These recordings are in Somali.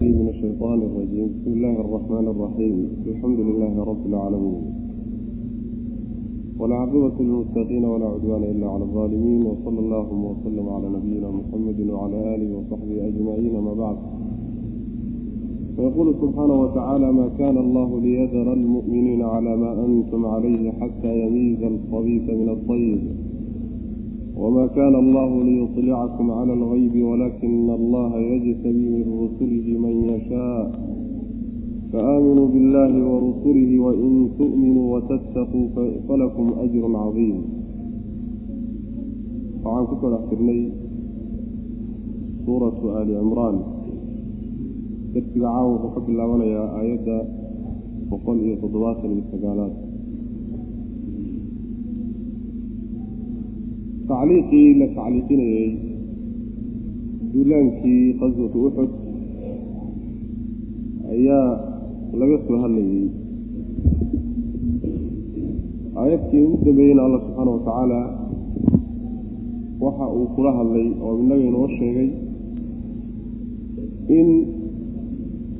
من الشيطان الرجيم بسم الله الرحمن الرحيم الحمد لله رب العالمين والعاقبة للمتقين ولا عدوان إلا على الظالمين وصلى الله وسلم على نبينا محمد وعلى آله وصحبه أجمعين ما بعد فيقول سبحانه وتعالى ما كان الله ليذر المؤمنين على ما أنتم عليه حتى يميز الخبيث من الطيب وما كان الله ليطلعكم على الغيب ولكن الله يجتبي من رسله من يشاء فآمنوا بالله ورسله وإن تؤمنوا وتتقوا فلكم أجر عظيم طبعا كنت أحسرني سورة آل عمران درسك عاوة وحب الله وليا آيات وقل إيه تضباط المستقالات tacliiqii la tacliiqinayey duulaankii qaswatu uxud ayaa laga soo hadlayey aayadkii ugu dambeeyeyna alla subxaana watacaala waxa uu kula hadlay oo innaga inoo sheegay in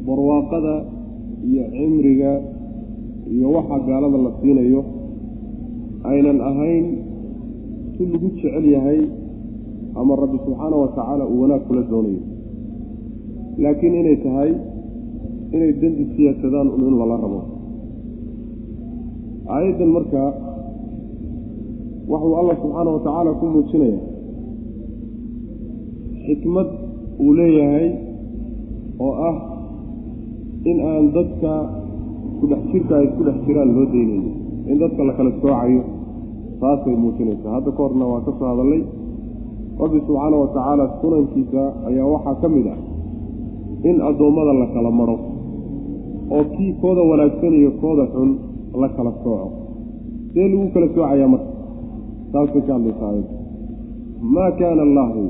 barwaaqada iyo cimriga iyo waxa gaalada la siinayo aynan ahayn lagu jecel yahay ama rabbi subxaana wa tacaala uu wanaag kula doonayo. Laakiin inay tahay inay dembi siyaasadaan un in lala rabo. Aayaddan marka waxuu allah subxaana wa tacaala ku muujinaya xikmad uu leeyahay oo ah in aan dadka isku dhex jirka ay isku dhex jiraan loo daynayo in dadka la kala soocayo taasay muujinaysaa. Hadda ka horna waa ka soo hadallay rabbi subxaana wa tacaala sunankiisa ayaa waxaa ka mid ah in addoommada la kala maro oo kii kooda wanaagsan iyo kooda xun la kala sooco. See lagu kala soocayaa marka. Taasay ka hadlaysa aayadda. Maa kaana allaahu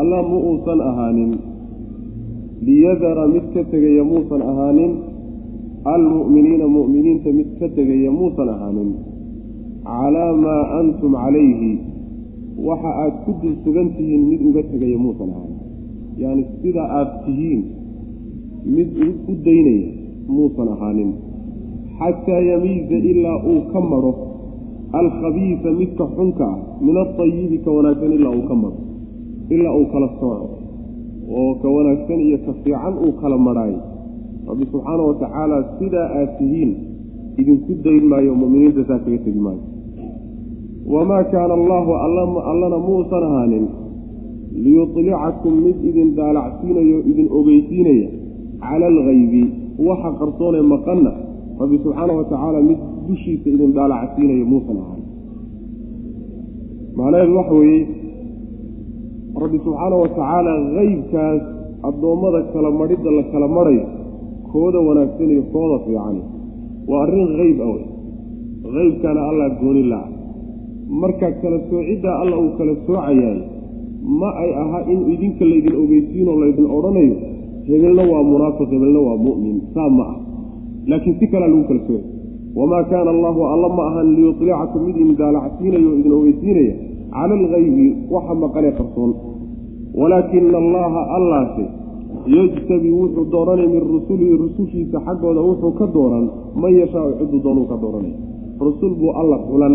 alla ma uusan ahaanin. Liyadara mid ka tegaya muusan ahaanin. Almu'miniina mu'miniinta mid ka tegaya muusan ahaanin calaa maa antum calayhi waxa aad ku dul sugan tihiin mid uga tegaya muusan ahayn yacni sida aad tihiin mid u daynaya muusan ahaanin xataa yamiiza ilaa uu ka madho alkhabiisa midka xunka ah min altayibi ka wanaagsan ilaa uu ka madho ilaa uu kala sooco oo ka wanaagsan iyo ka fiican uu kala madhaayo rabbi subxaana wa tacaala sidaa aad tihiin idinku dayn maayo muminiinta saa kaga tegi maayo wamaa kaana allaahu allana muusan ahaanin liyulicakum mid idin daalacsiinayo idin ogeysiinaya cala algaybi waxa qarsoonee maqanna rabbi subxaana wa tacaala mid dushiisa idin daalacsiinayo muusan ahaanin macnaheedu waxa weeye rabbi subxaana wa tacaala haybkaas addoommada kala madhidda la kala madhayo kooda wanaagsan iyo kooda fiican waa arrin hayb ah wey haybkaana allah gooni la-a marka kala soociddaa alla uu kala soocayaay ma ay aha in idinka laydin ogeysiinoo laydin odhanayo hebelna waa munaafiq hebelna waa mu'min saa ma ah laakiin si kalea lagu kala soocay wamaa kaana allahu alla ma ahan liyulicakum mid idin daalacsiinayo o idin ogeysiinaya cala algaybi waxa maqanee qarsoon. Walaakina allaha allaase yejtabi wuxuu dooranay min rusulihi rusushiisa xaggooda wuxuu ka dooran man yashaau ciduu doonuu ka dooranay rusul buu alla xulan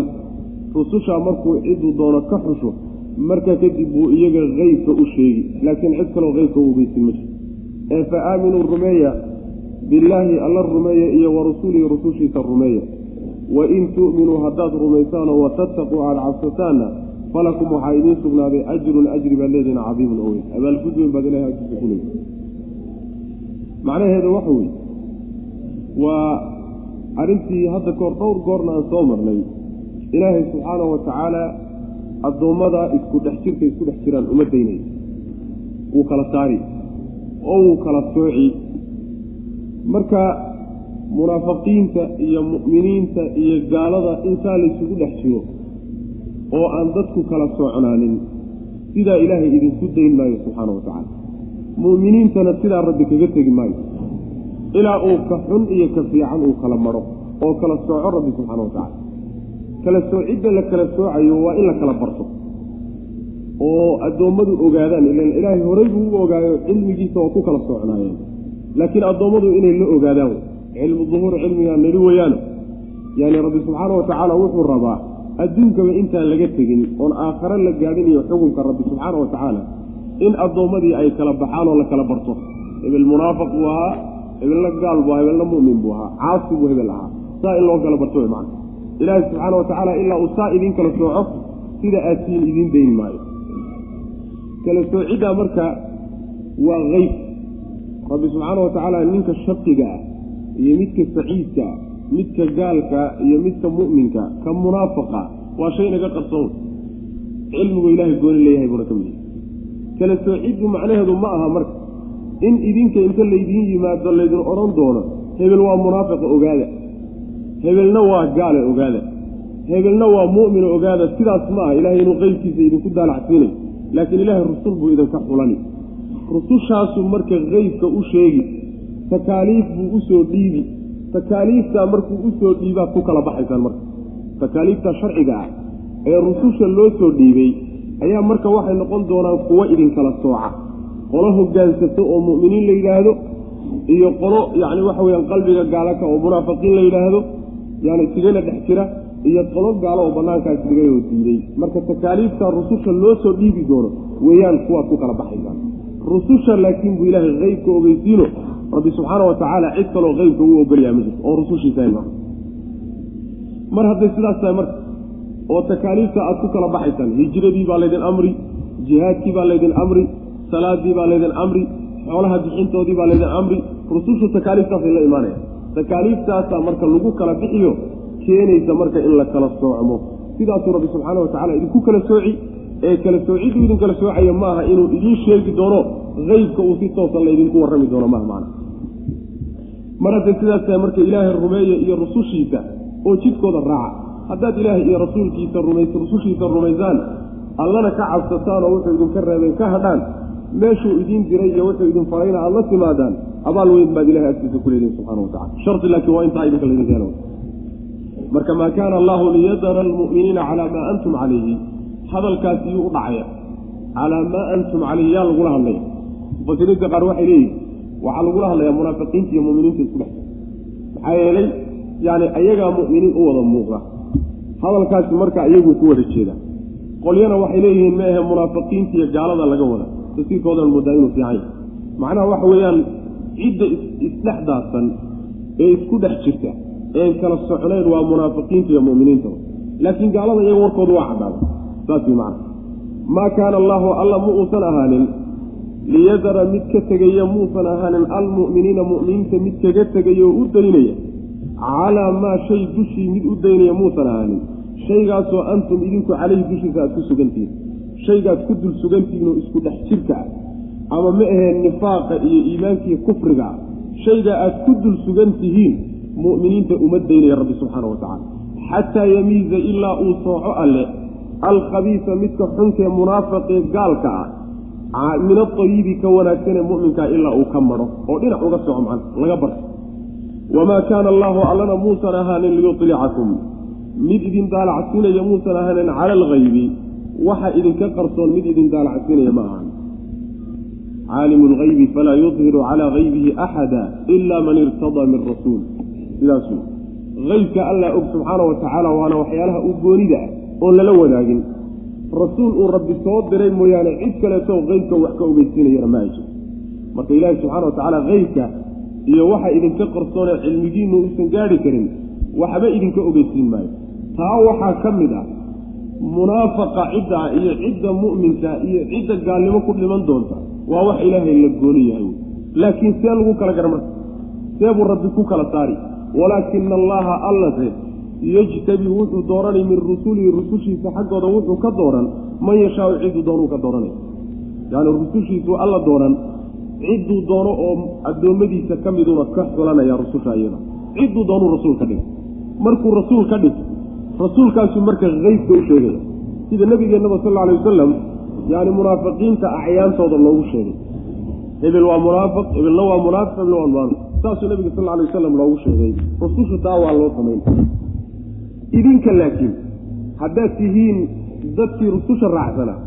rusushaa markuu ciduu doono ka xusho marka kadib buu iyaga keybka u sheegi laakiin cid kaloo keybka u ma jiro ee fa aaminuu rumeeya billaahi alla rumeeya iyo wa rusulihi rusushiisa rumeeya. Wain tu'minuu haddaad rumaysaanoo watattaquu aada cabsataanna falakum waxaa idiin sugnaaday ajrun ajri baad leedihin cadiimun oweyn abaalgud weyn baad ilahay agtiisa ku leeyi macnaheedu waxa weye waa arrintii hadda kahor dhowr goorna aan soo marnay ilaahay subxaana wa tacaala addoommada isku dhex jirka isku dhex jiraan uma daynay wuu kala saari oo wuu kala sooci. Marka munaafiqiinta iyo mu'miniinta iyo gaalada insaa laysugu dhex jiro oo aan dadku kala soocnaanin sidaa ilaahay idinku dayn maayo subxaana wa tacaala mu'miniintana sidaa rabbi kaga tegi maayo. Ilaa uu ka xun iyo ka fiican uu kala madho oo kala sooco rabbi subxaana wa tacala kala soocidda la kala soocayo waa in la kala barto. Oo addoommadu ogaadaan ilan ilaahay horay buu u ogaayo cilmigiisa oo ku kala socnaayeen laakiin addoommadu inay la ogaadaan cilmu duhuur cilmigaa neli weyaano yani rabbi subxaana wa tacaala wuxuu rabaa adduunkaba intaan laga tegin oon aakhare la gaadhin iyo xukunka rabbi subxaana wa tacaala in addoommadii ay kala baxaan oo la kala barto. Hebel munaafiq buu ahaa hebelna gaal buu ahaa hebelna mu'min buu ahaa caasi buu hebel ahaa. Saa in loo kala barto wey macana ilaahi subxaana wa tacaala ilaa uu saa idiin kala sooco sida aadsiin idiin dayn maayo. Kala soociddaa marka waa qeyb rabbi subxaana wa tacaala ninka shaqiga ah iyo midka saciidka ah midka gaalka iyo midka mu'minka ka munaafaqa waa shay naga qarsoon. Cilmigu ilaahay gooni leeyahay buuna ka mid kala soociddu macnaheedu ma aha marka. In idinka inta laydiin yimaado laydin odhan doono hebel waa munaafiqa ogaada hebelna waa gaale ogaada. Hebelna waa mu'mina ogaada. Sidaas ma aha. Ilahay inuu qeybkiisa idinku daalacsiinay laakiin ilaahay rusul buu idinka xulani. Rusushaasuu marka qeybka u sheegi takaaliif buu u soo dhiibi. Takaaliiftaa markuu u soo dhiibaad ku kala baxaysaan marka. Takaaliifta sharciga ah ee rususha loo soo dhiibay ayaa marka waxay noqon doonaan kuwo idinkala sooca. Qolo hogaansato oo mu'miniin la yidhaahdo iyo qolo yacni waxa weyaan qalbiga gaalaka oo munaafiqiin la yidhaahdo yani sigana dhex jira iyo qolo gaalo oo banaankaas dhigay oo diiday. Marka takaaliifta rususha loo soo dhiibi doono weeyaan kuwaad ku kala baxaysaan rususha laakiin buu ilaahay qeybka ogeysiino rabbi subxaana wa tacaala cid kaloo qeybka uu ogolyaha ma jirto oo rusushiisa ma mar hadday sidaas tahay marka oo takaaliifta aad ku kala baxaysaan hijradii baa laydin amri jihaadkii baa laydin amri salaadii baa laydin amri xoolaha bixintoodii baa laydin amri rusushu takaaliiftaasay la imaanaya takaaliiftaasaa marka lagu kala bixiyo keenaysa marka in la kala soocmo. Sidaasuu rabbi subxaana wa tacala idinku kala sooci ee kala soocidduu idin kala soocaya ma aha inuu idiin sheegi doono qeybka uu si toosan laydinku warrami doono maha macana mar hadday sidaas tahay marka ilaahay rumeeya iyo rusushiisa oo jidkooda raaca. Haddaad ilaahay iyo rasuulkiisa rumays rusushiisa rumaysaan allana ka cabsataan oo wuxuu idinka reebay ka hadhaan meeshuu idiin diray iyo wuxuu idin farayna aad la timaadaan abaal weyn baad ilahay agtiisa ku leedihin subxana wa tacala shardi laakiin waa intaa idinka laydinka helo. Marka maa kaana allahu liyadara almu'miniina calaa maa antum calayhi hadalkaasi yuu u dhacaya. Calaa maa antum calayhi yaa lagula hadlaya. Mufasiriinta qaar waxay leeyihiin waxaa lagula hadlayaa munaafiqiinta iyo muminiinta isku dhex maxaa yeelay yani ayagaa mu'miniin u wada muuqda. Hadalkaasi marka iyaguu ku wada jeeda. Qolyana waxay leeyihiin ma ahe munaafiqiinta iyo gaalada laga wada. Tasiirkoodan moodaa inuu fiican yahay. Macnaha waxa weeyaan cidda isdhex daadsan ee isku dhex jirta een kala socnayn waa munaafiqiinta iyo muminiinta. Laakiin gaalada iyaga warkoodu waa caddaada saas macana maa kaana allaahu alla ma uusan ahaanin liyadara mid ka tegaya muusan ahaanin almu'miniina mu'miniinta mid kaga tegaya oo u daynaya calaa maa shay dushii mid u daynaya muusan ahaanin. Shaygaasoo antum idinku calayhi dushiisa aad ku sugantihiin shaygaad ku dul sugantihiin oo isku dhex jirka ah ama ma aheen nifaaqa iyo iimaankiiyo kufriga shaygaa aad ku dul sugan tihiin mu'miniinta uma daynaya rabbi subxaana wa tacala xataa yamiiza ilaa uu sooco alle alkhabiisa midka xunkee munaafaqee gaalka ah min aayibi ka wanaagsanee muminkaa ilaa uu ka maro oo dhinac uga soco man laga barto. Wamaa kaana allaahu allana muusan ahaanin liyulicakum mid idin daalacsiinaya muusan ahaanin cala algaybi waxa idinka qarsoon mid idin daalacsiinaya ma ahaan caalimu lgaybi falaa yudhiru calaa gaybihi axada ila man irtadaa min rasuul sidaas aybka allaa og subxaana wa tacaala waana waxyaalaha u goonida ah oon lala wadaagin rasuul uu rabbi soo diray mooyaane cid kaleeto qeybka wax ka ogeysiinayana ma ay marka ilaahi subxana wa tacaala qeybka iyo waxa idinka qarsoonee cilmigiinu uusan gaadhi karin waxba idinka ogeysiin maayo taa waxaa ka mid ah munaafaqa cidda iyo cidda mu'minka iyo cidda gaalnimo ku dhiman doonta waa wax ilaahay la gooni yahay laakiin see lagu kala gara marka. See buu rabbi ku kala saari. Walaakina allaha allase yejtabi wuxuu dooranay min rusulihi rusushiisa xaggooda wuxuu ka dooran. Man yashaau cidduu doonuu ka dooranay yani rusushiisuu alla dooran. Cidduu doono oo addoommadiisa ka miduuna ka xulanaya rususha iyada cidduu doonuu rasuul ka dhig. Markuu rasuul ka dhig rasuulkaasuu marka qeybka u sheegaya sida nabigeennaba sal alay wasalam yani munaafiqiinta acyaantooda loogu sheegay. Hebel waa munaafiq hebelna waa munaafiq hebelna waa munaafiq saasuu nabiga sal alay wasalam loogu sheegay. Rususha taa waa loo samayn idinka laakiin haddaad tihiin dadkii rususha raacsanaa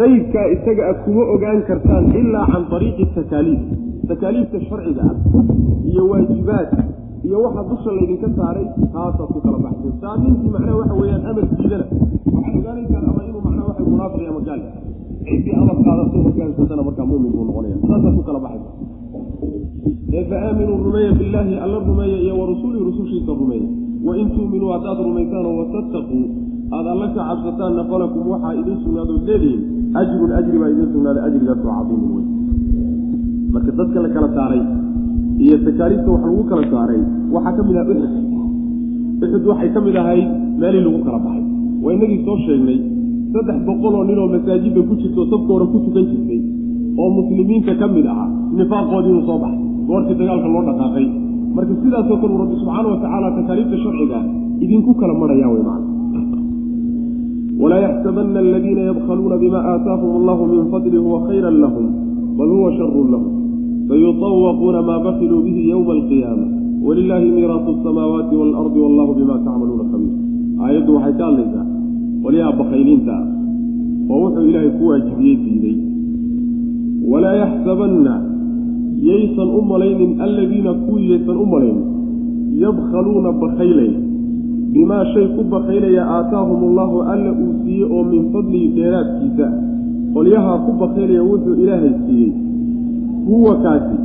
haybkaa isaga a kuma ogaan kartaan ilaa can ariiqi takaaliif. Takaaliifta sharciga ah iyo waajibaadka iyo waxa dusha laydinka saaray taasaad ku kala baxseen saamiintii macnaha waxa weeyaan amarkiidana waxaad ogaanaysaan ama inuu macnaha waxa munaafiq ama gaal ciddii amar qaadato hogaansatana markaa mumin buu noqonaya saasaad ku kala baxaysa. Ee fa aaminuu rumeeya billaahi alla rumeeya iyo wa rusulihi rusushiisa rumeeya. Wain tuuminuu haddaad rumaysaan oo watattaquu aada alla ka cabsataanna falakum waxaa idin sugnaadood leedihin ajrun ajri baa idin sugnaaday ajrigaasoo cadiimun wey marka dadka la kala saaray iyo takaaliifta wax lagu kala saaray waxaa ka mid aha uxud uxud waxay ka mid ahayd meelii lagu kala baxay. Waa inagii soo sheegnay saddex boqol oo nin oo masaajidda ku jirto sabka hore ku tukan jirtay oo muslimiinta ka mid ahaa nifaaqoodii soo baxay goortii dagaalka loo dhaqaaqay. Marka sidaasoo kale uu rabbi subxaana wa takaaliifta sharciga idinku kala marhayaa wey macana walaa yaxsabana aladiina yabkhaluuna bima aataahum allahu min fadli huwa khayran lahum bal huwa sharun lahum. Sayuطawaquuna maa bakiluu bihi ywma alqiyaama. Walilaahi miiraasu asamaawaati waalardi wallahu bima tacmaluuna khabiir. Aayaddu waxay ka hadlaysaa qolyaha bakayliinta ah oo wuxuu ilaahay ku waajibiyey diiday. Walaa yaxsabanna yaysan u malaynin alladiina kuwii yaysan u malaynin yabkhaluuna bakaylaya bimaa shay ku bakaylaya aataahum allahu alla uu siiyey oo min fadlihi dheeraadkiisa. Qolyahaa ku bakaylaya wuxuu ilaahay siiyey. Huwa kaasi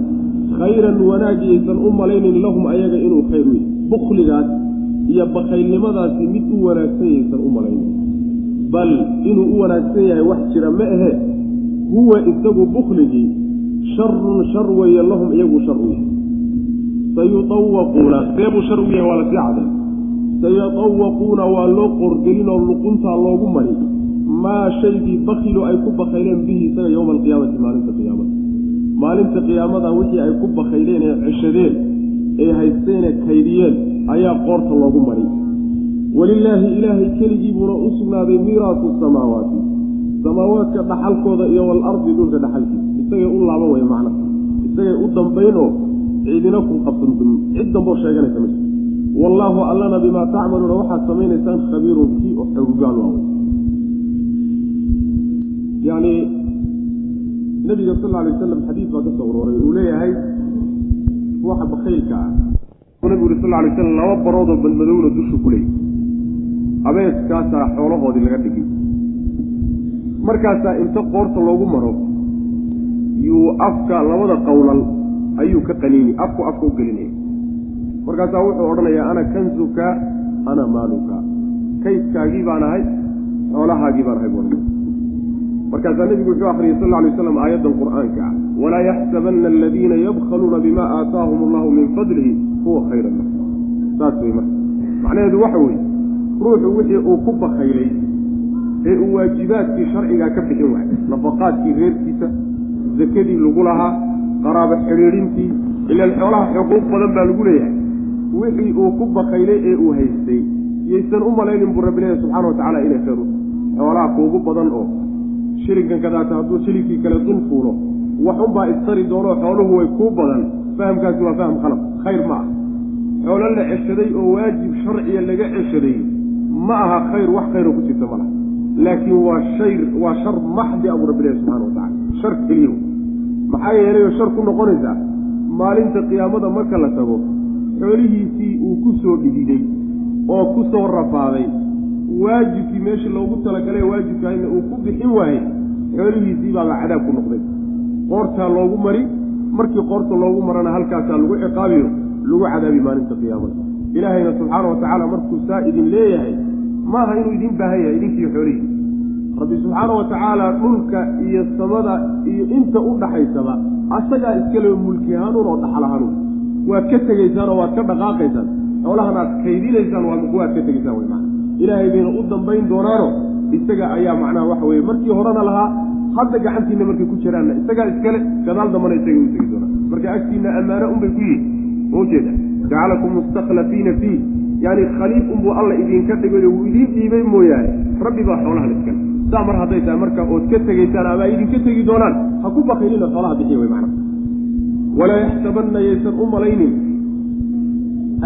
khayran wanaag yaysan u malaynin lahum ayaga inuu khayr wey bukligaas iyo bakaylnimadaasi mid u wanaagsan yaysan u malaynin bal inuu u wanaagsan yahay wax jira ma ahe. Huwa isagu bukligii sharun shar weeye lahum iyagu shar u yahay. Sayuawaquuna seebuu shar u yahay waa la sii caday sayatawaquuna waa loo qorgelin oo luquntaa loogu mari. Maa shaygii bakilu ay ku bakayleen bihi isaga yowma alqiyaamati maalinta qiyaamada. Maalinta qiyaamada wixii ay ku bakayleen ee ceshadeen ee haysteene kaydiyeen ayaa qoorta loogu mari walilaahi ilaahay keligii buuna u sugnaaday miiraasu samaawaati. Samaawaadka dhaxalkooda iyo walardi dhulka dhaxalkiisa isagay u laaban way macna isagay u dambaynoo ciidina ku qabsantum cid damboo sheeganaysa ma wallaahu allana bimaa tacmaluuna waxaad samaynaysaan khabiirun kii oo xoogaal waaw yani nabiga sal alay waslam xadiis baa ka soo arooray uu leeyahay ruuxa bakaylka ah. Nabigu uri sal lay slam laba baroodoo badmadowna dushu ku leeyay abeeskaasaa xoolahoodii laga dhigi markaasaa inta qoorta loogu maro yuu afka labada qowlal ayuu ka qaniini afku afka u gelinaya markaasaa wuxuu odhanayaa ana kanzuka ana maaluka. Kayskaagii baan ahay xoolahaagii baan ahay buu markaasaa nebigu wuxuu akriyay sal lay slam aayaddan qur'aanka ah walaa yaxsabanna aladiina yabkhaluuna bima aataahum allahu min fadlihi huwa khayran lah saas wey marka. Macnaheedu waxa weeye ruuxu wixii uu ku bakaylay ee uu waajibaadkii sharcigaa ka bixin waayay nafaqaadkii reerkiisa zakadii lagu lahaa qaraabo xidhiidhintii ilaan xoolaha xuquuq badan baa lagu leeyahay. Wixii uu ku bakaylay ee uu haystay yaysan u malaynin buu rabbi leeyahy subxana wa tacala inay khayr u xoolaha kuugu badan oo shilinkan kadaata hadduu shilinkii kale dul fuulo waxunbaa istari doonoo xooluhu way kuu badan. Fahamkaasi waa faham khalad. Khayr ma ah xoolo la ceshaday oo waajib sharciya laga ceshaday ma aha khayr wax khayro ku jirta malaha laakiin waa shay waa shar maxdi abuu rabbi ilahi subxana wa tacala shar keliyo maxaa yeelay oo shar ku noqonaysaa maalinta qiyaamada marka la tago xoolihiisii uu ku soo dhididay oo ku soo rafaaday waajibkii meeshii loogu talagalay waajibkaayna uu ku bixin waayey xoolihiisii baaba cadaab ku noqday. Qoortaa loogu mari markii qoorta loogu marana halkaasaa lagu ciqaabiyo lagu cadaabi maalinta qiyaamada ilaahayna subxaana wa tacaala markuu saa idin leeyahay maaha inuu idin baahan yahay idinkiiyo xoolihii. Rabbi subxaana wa tacaala dhulka iyo samada iyo inta u dhaxaysaba asagaa iskale mulki hanuun oo dhaxal hanuun waad ka tegaysaan oo waad ka dhaqaaqaysaan. Xoolahan aad kaydinaysaan waad ka tegaysaan wy mana ilaahay bayna u dambayn doonaano isaga ayaa macnaha waxa weye markii horena lahaa hadda gacantiina markay ku jiraanna isagaa iskale gadaal dambana isaga u tegi doonaa. Marka agtiina ammaano unbay ku yihiin maujeeda jacalakum mustakhlafiina fiih yani khaliif unbuu alla idinka dhigayo wuu idiin dhiibay mooyaane. Rabbi baa xoolahan iskale saa mar hadday tahay marka ood ka tegaysaan ama ay idinka tegi doonaan ha ku bakaylina xoolaha bixiya way macna. Walaa yaxsabanna yaysan u malaynin.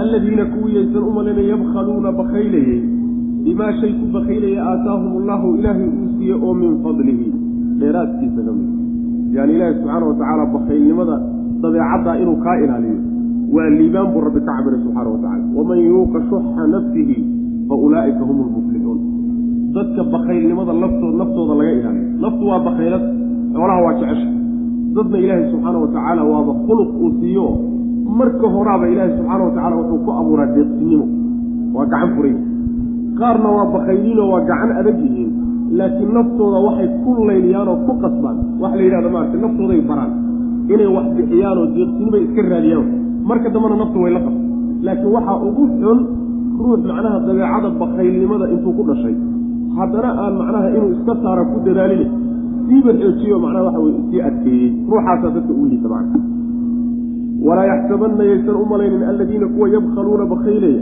Alladiina kuwii yaysan u malaynin yabkhaluuna bakaylayey bimaa shay ku bakaylaya aataahum allahu ilaahay uu siiye oo min fadlihi. Dheeraadkiisa ka mid. Yani ilaahi subxaana watacaala bakaylnimada dabeecaddaa inuu kaa ilaaliyo waa liibaan buu rabbi ka cabiray subxaana wa tacala waman yuuqa shuxa nafsihi fa ulaa'ika hum lmuflixuun dadka bakaylnimada laftoo naftooda laga ilaaliyo. Naftu waa bakaylad xoolaha waa jecesha dadna ilaahay subxaana wa tacaala waaba khuluq uu siiyo. Marka horaaba ilaahay subxaana wa tacala wuxuu ku abuuraa deeqsinimo waa gacan furay qaarna waa bakayliinoo waa gacan adag yihiin. Laakiin naftooda waxay ku layliyaan oo ku qasbaan. Waxa la yidhahda maarata naftooday baraan. Inay wax bixiyaan deeqsinimay iska raadiyaan marka dambena naftu way la qabta laakiin waxaa ugu xun ruux macnaha dabeecada bakaylnimada intuu ku dhashay. Haddana aan macnaha inuu iska saara ku dadaalin siiba xoojiyo macnaha waxa weye sii adkeeyey. Ruuxaasaa dadka ugu liita macna. Walaa yaxsabanna yaysan u malaynin aladiina kuwa yabkhaluuna bakaylaya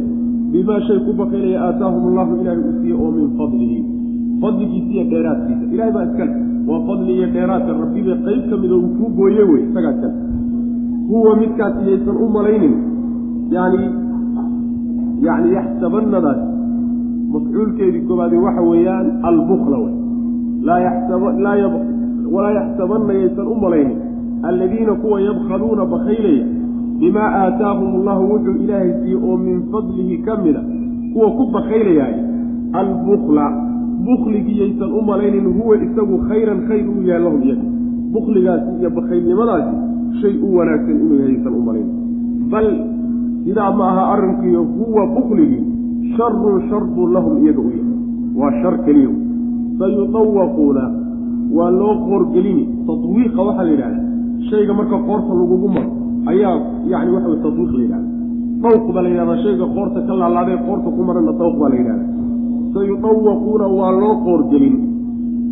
bimaa shay ku bakaylaya aataahum allahu ilaahay uu siiye oo min fadlihi. Fadligiisa iyo dheeraadkiisa. Ilahay baa iskale. Waa fadli iyo dheeraadka rabbiba qeyb ka mid oo uu kuu gooye wey isagaa iskale huwa midkaas yaysan u malaynin yani yani yaxsabannadaas mafcuulkeedii koobaadi waxa weeyaan albukla wey walaa yaxsabanna yaysan u malaynin. Alladiina kuwa yabkhaluuna bakaylaya bimaa aataahum allahu wuxuu ilaahay siiye oo min fadlihi ka mida kuwa ku bakaylayaay albukla. Bukligii yaysan u malaynin huwa isagu khayran khayr uu yahay lahum iyaga bukligaasi iyo bakaylnimadaasi shay u wanaagsan inuu yahay yaysan u malaynin bal sidaa ma aha arrinkiiyo huwa bukligii sharun shar buu lahum iyaga u yahay. Waa shar keliya. Sayudawaquuna waa loo qoorgelini tatwiiqa waxaa la yidhahda shayga marka qoorta lagugu maro ayaa yani waxa wey tatwiiq la yidhahda dawq baa la yidhahdaa shayga qoorta ka laalaadee qoorta ku marana dawq baa la yidhahda sayudawaquuna waa loo qoorgelin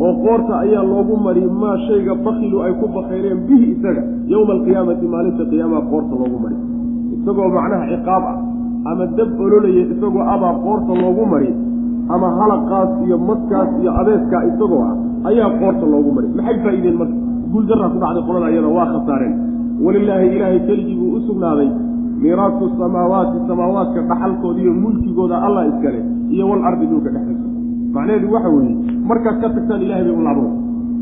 oo qoorta ayaa loogu mari maa shayga bakilu ay ku bakayreen bihi isaga yowma alqiyaamati maalinta qiyaamaha qoorta loogu mari isagoo macnaha ciqaab ah ama dab ololaya isagoo abaa qoorta loogu mari ama halaqaas iyo madkaas iyo abeeskaa isagoo ah ayaa qoorta loogu mari maxay faa'iideen marka? Guuldaraa ku dhacday qolada iyada waa khasaareen. Walilaahi ilaahay keligii buu u sugnaaday miiraasu samaawaati samaawaadka dhaxalkooda iyo mulkigooda allah iskale iyo wal dhulka dhexdiisa macnaheedu waxa weeye markaad ka tagtaan ilahay bay u laabo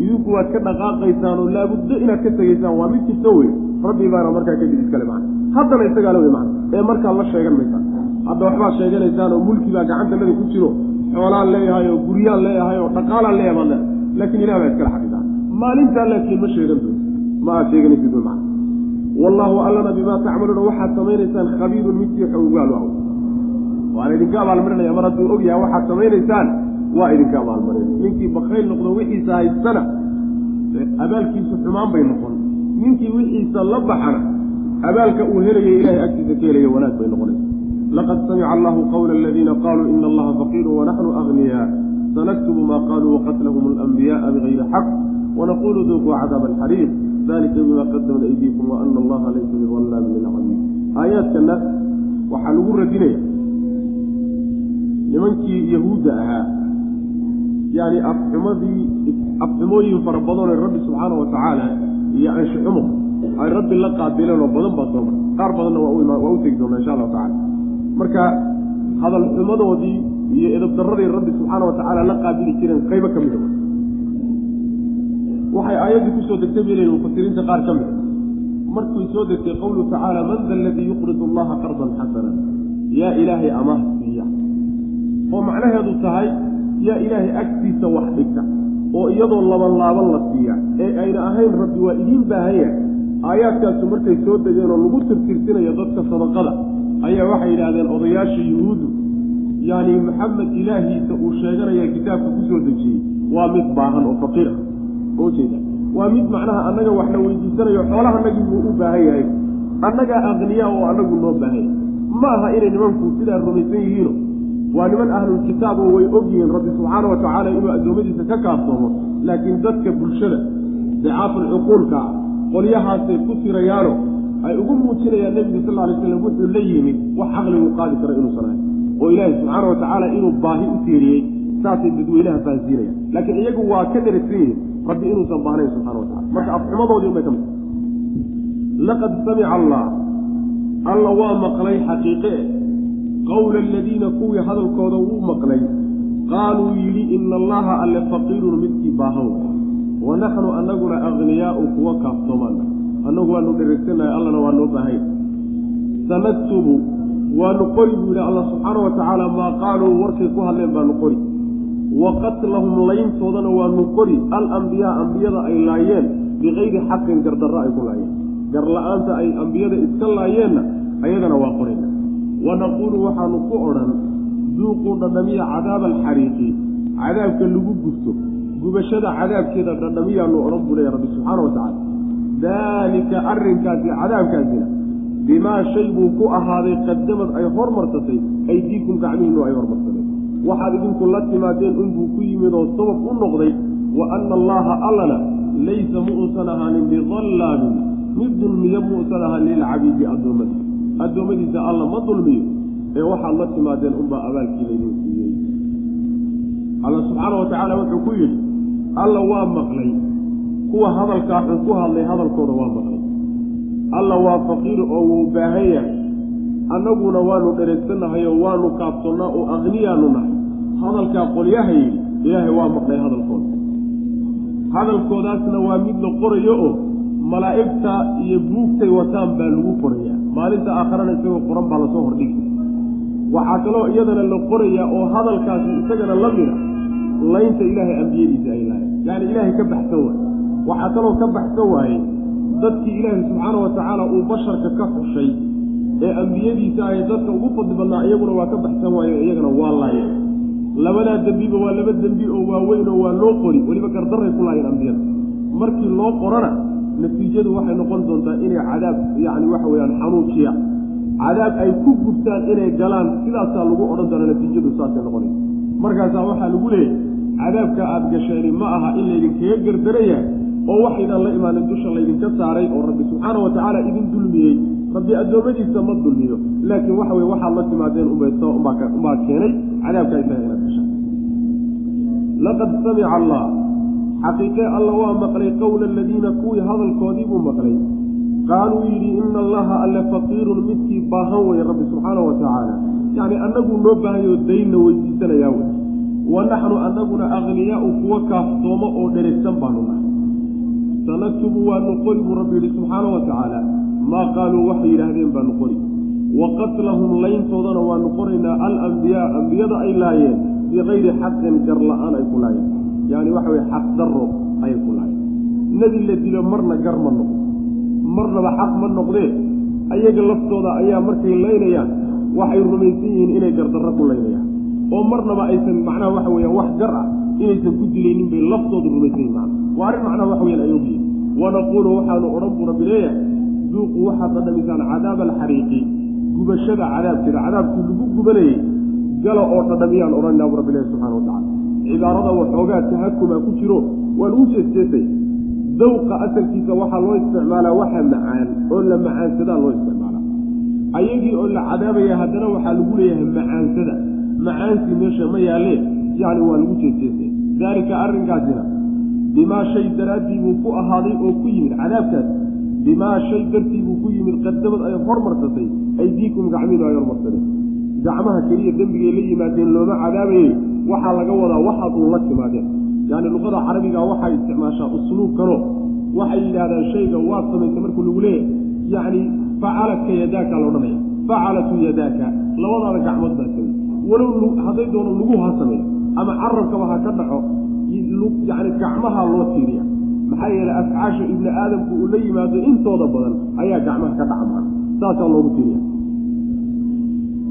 idinku waad ka dhaqaaqaysaan oo laabuddo inaad ka tegaysaan waa mid jirto wey rabbi baana markaa kadib iskale macna haddana isagaa le wey macna ee markaad la sheegan maysaan hadda waxbaad sheeganaysaan oo mulki baa gacantanada ku jiro xoolaan leeyahay oo guryaan leeyahay oo dhaqaalaan leeyahay baad leedahay laakiin ilah baa iskala xaqiidaa maalintaa laakiin ma sheegan doonto ma aad sheeganaysid wey macna wallaahu allana bimaa tacmaluuna waxaad samaynaysaan khabiirun midkii xowgaal aw waana idinka abaalmarinaya mar hadduu og waxaad samaynaysaan waa idinka abaalmarin ninkii bakayl noqdo wixiisa haystana abaalkiisu xumaan bay noqon. Ninkii wixiisa la baxana abaalka uu helaya ilahay agtiisa ka helaya wanaag bay noqonaysa. Laqad samica allahu qawla aladiina qaluu ina allaha faqiiru wanaxnu agniyaa sanaktubu maa qaluu waqatlahum alanbiyaءa bigayri xaq wanaqulu duuquu cadaaba alxariiq dalika bima qadamat aydiikum waana allaha laysa bidallaamin lilcabiid aayaadkana waxaa lagu radinaya. Nimankii yahuudda ahaa yani afxumadii afxumooyin fara badanoo rabbi subxaana wa tacaala iyo anshuxumo ay rabbi la qaabileen oo badan baa soo martay. Qaar badanna waa u tegi doonaa insha allahu tacala marka hadal xumadoodii iyo edabdarradii rabbi subxaana wa tacaala la qaabili jireen qaybo ka mida waxay aayaddii ku soo degtay bay leeyihiin mufasiriinta qaar ka mida markay soo degtay qowluhu tacaala man da aladii yuqridu allaha qardan xasana yaa ilaahay amaah siiya. Oo macnaheedu tahay yaa ilaahay agtiisa wax dhigta oo iyadoo laban laaban la siiya ee ayna ahayn rabbi waa idiin baahanya. Aayaadkaasu markay soo degeen oo lagu tirtirsinayo dadka sadaqada ayaa waxay yidhaahdeen odayaasha yuhuuddu yacni maxamed ilaahiisa uu sheeganaya kitaabka ku soo dejiyey waa mid baahan oo faqiir ah. Oo jeeda. Waa mid macnaha annaga wax la weydiisanayo xoolahanagii buu u baahan yahay. Annagaa aqniyaa oo annagu noo baahan yahay ma aha inay nimanku sidaa rumaysan yihiino waa niman ahlulkitaab oo way og yihiin rabbi subxaana wa tacaala inuu addoommadiisa ka kaaftoomo laakiin dadka bulshada dacaafulcuquulka ah qolyahaasay ku tirayaano ay ugu muujinayaan nebiga sal alay slam wuxuu la yimid wax caqligu qaadi kara inuusan ahay oo ilaahi subxaana wa tacaala inuu baahi u tiiriyey saasay dadweynaha fahansiinayaan laakiin iyagu waa ka dheragsan yihiin rabbi inuusan baahnayn subxana wa tacala marka afxumadoodii unbay ka mid laqad samica allah alla waa maqlay xaqiiqe qowla aladiina kuwii hadalkooda wuu maqlay qaaluu yidhi ina allaha alle faqiirun midkii baahan wa naxnu anaguna akhniyaau kuwa kaaftoomaana annagu waanu dhereegsanahay allana waa noo baahay sanaktubu waanu qori buu yihi alla subxaana wa tacaala maa qaaluu warkay ku hadleen baanu qori wa qatlahum layntoodana waanu qori alambiyaa ambiyada ay laayeen bikayri xaqin gardarro ay ku laayeen gar la'aanta ay ambiyada iska laayeenna ayagana waa qorina wa naquulu waxaanu ku odhan duuquu dhadhamiya cadaaba alxariiqi. Cadaabka lagu gubto gubashada cadaabkeeda dhadhamiyaanu odhan buu leeya rabbi subxaana wa tacaala. Daalika arrinkaasi cadaabkaasina bimaa shay buu ku ahaaday qadamad ay hormarsatay aydiikum gacmihiinu ay hormarsadeen waxaad idinku la timaadeen unbuu ku yimid oo sabab u noqday wa anna allaha allana laysa muusan ahaanin bidallaamin mid dulmiyo muusan ahaanin lilcabiidi addoommadiisa addoommadiisa alla ma dulmiyo ee waxaad la timaadeen unbaa abaalkii laydin siiyey. Alla subxaana wa tacaala wuxuu ku yidhi alla waa maqlay. Kuwa hadalkaa xun ku hadlay hadalkooda waa maqlay. Alla waa faqiir oo wuu baahan yahay. Annaguna waanu dhereegsannahay oo waanu kaabsannaa oo aqniyaanu nahay. Hadalkaa qolyaha yidhi ilaahay waa maqlay hadalkooda. Hadalkoodaasna waa mid la qorayo oo malaa'igta iyo buugtay wataan baa lagu qorayaa maalinta aakharana isagoo qoran baa la soo hordhigi. Waxaa kaloo iyadana la qorayaa oo hadalkaasi isagana la mida laynta ilaahay ambiyadiisa ay lahayn yacni ilaahay ka baxsan waaye waxaa kaloo ka baxsan waaye dadkii ilaahay subxaana wa tacaala uu basharka ka xushay ee ambiyadiisa ahay dadka ugu fadli badnaa iyaguna waa ka baxsan waaye iyagana waa laayeen. Labadaa dembiba waa laba dembi oo waaweyn oo waa loo qori. Weliba gardaray ku laayeen ambiyada. Markii loo qorana natiijadu waxay noqon doontaa inay cadaab yacni waxa weeyaan xanuujiya cadaab ay ku gubtaan inay galaan sidaasaa lagu odhan doona natiijadu saasay noqonaysa markaasaa waxaa lagu leeyahy cadaabka aada gasheeni ma aha in laydinkaga gardaraya oo waxaydan la imaanin dusha laydinka saaray oo rabbi subxaana wa tacaala idin dulmiyey. Rabbi addoommadiisa ma dulmiyo laakiin waxa weye waxaad la timaadeen unbaa keenay cadaabka isaga inaad gasha laqad samica allah xaqiiqe alla waa maqlay qowla aladiina kuwii hadalkoodii buu maqlay. Qaaluu yidhi ina allaha alle faqiirun midkii baahan weye rabbi subxaana wa tacaala. Yacni annaguu noo baahayoo daynna weydiisanayaa wey. Wa naxnu annaguna akhniyaau kuwa kaaftoomo oo dheregsan baanu nahay. Sanaktubu waanu qori buu rabbi yidhi subxaana wa tacaala. Maa qaaluu waxay yidhaahdeen baanu qori wa qatlahum layntoodana waanu qoraynaa alambiyaa ambiyada ay laayeen bikayri xaqin gar la'aan ay ku laayeen yani waxa weye xaq daro ayay ku laayeen nebi la dilo marna gar ma noqdo. Marnaba xaq ma noqdee? Ayaga laftooda ayaa markay laynayaan waxay rumaysan yihiin inay gardarro ku laynayaan. Oo marnaba aysan macnaha waxa weya wax gar ah inaysan ku dilaynin bay laftooda rumaysan yihiin macna waa arrin macnaha waxa weyaan ay wanaquulu waxaanu odhan buu rabbi leeyahay duuqu waxaad dhadhamisaan cadaaba alxariiqi gubashada cadaabkeeda cadaabkii lagu gubanayey gala oo dhadhamiyaan odhanaa bu rabbi leeyahy subxana wa tacala cibaarada waxoogaa tahakuma ku jiro. Waan u jeesjeesay. Dawqa asalkiisa waxaa loo isticmaalaa waxa macaan oo la macaansadaa loo isticmaalaa. Ayagii oo la cadaabaya haddana waxaa lagu leeyahay macaansada. Macaansii meesha ma yaalle yacni waa lagu jeesjeesay. Daalika arrinkaasina bimaa shay daraaddii buu ku ahaaday oo ku yimid cadaabkaas. Bimaa shay dartii buu ku yimid qadamad ay hormarsatay aydiikum gacmiinu ay hormarsadeen. Gacmaha keliya dembigay la yimaadeen looma cadaabayey waxaa laga wadaa waxaad uun la timaadeen. Yani luqada carabiga waxay isticmaashaa usluubkano waxay yidhaahdaan shayga waad samaysay markuu lagu leeyahay. Yacni facaladka yadaaka la odhanaya facalatu yadaaka. Labadaada gacmood baa samey walow hadday doono lugu ha sameeyo ama carabkaba ha ka dhaco yani gacmaha loo tiiriya maxaa yeelay afcaasha ibni aadamku uu la yimaado intooda badan ayaa gacmaha ka dhaca maa saasaa loogu tiiriya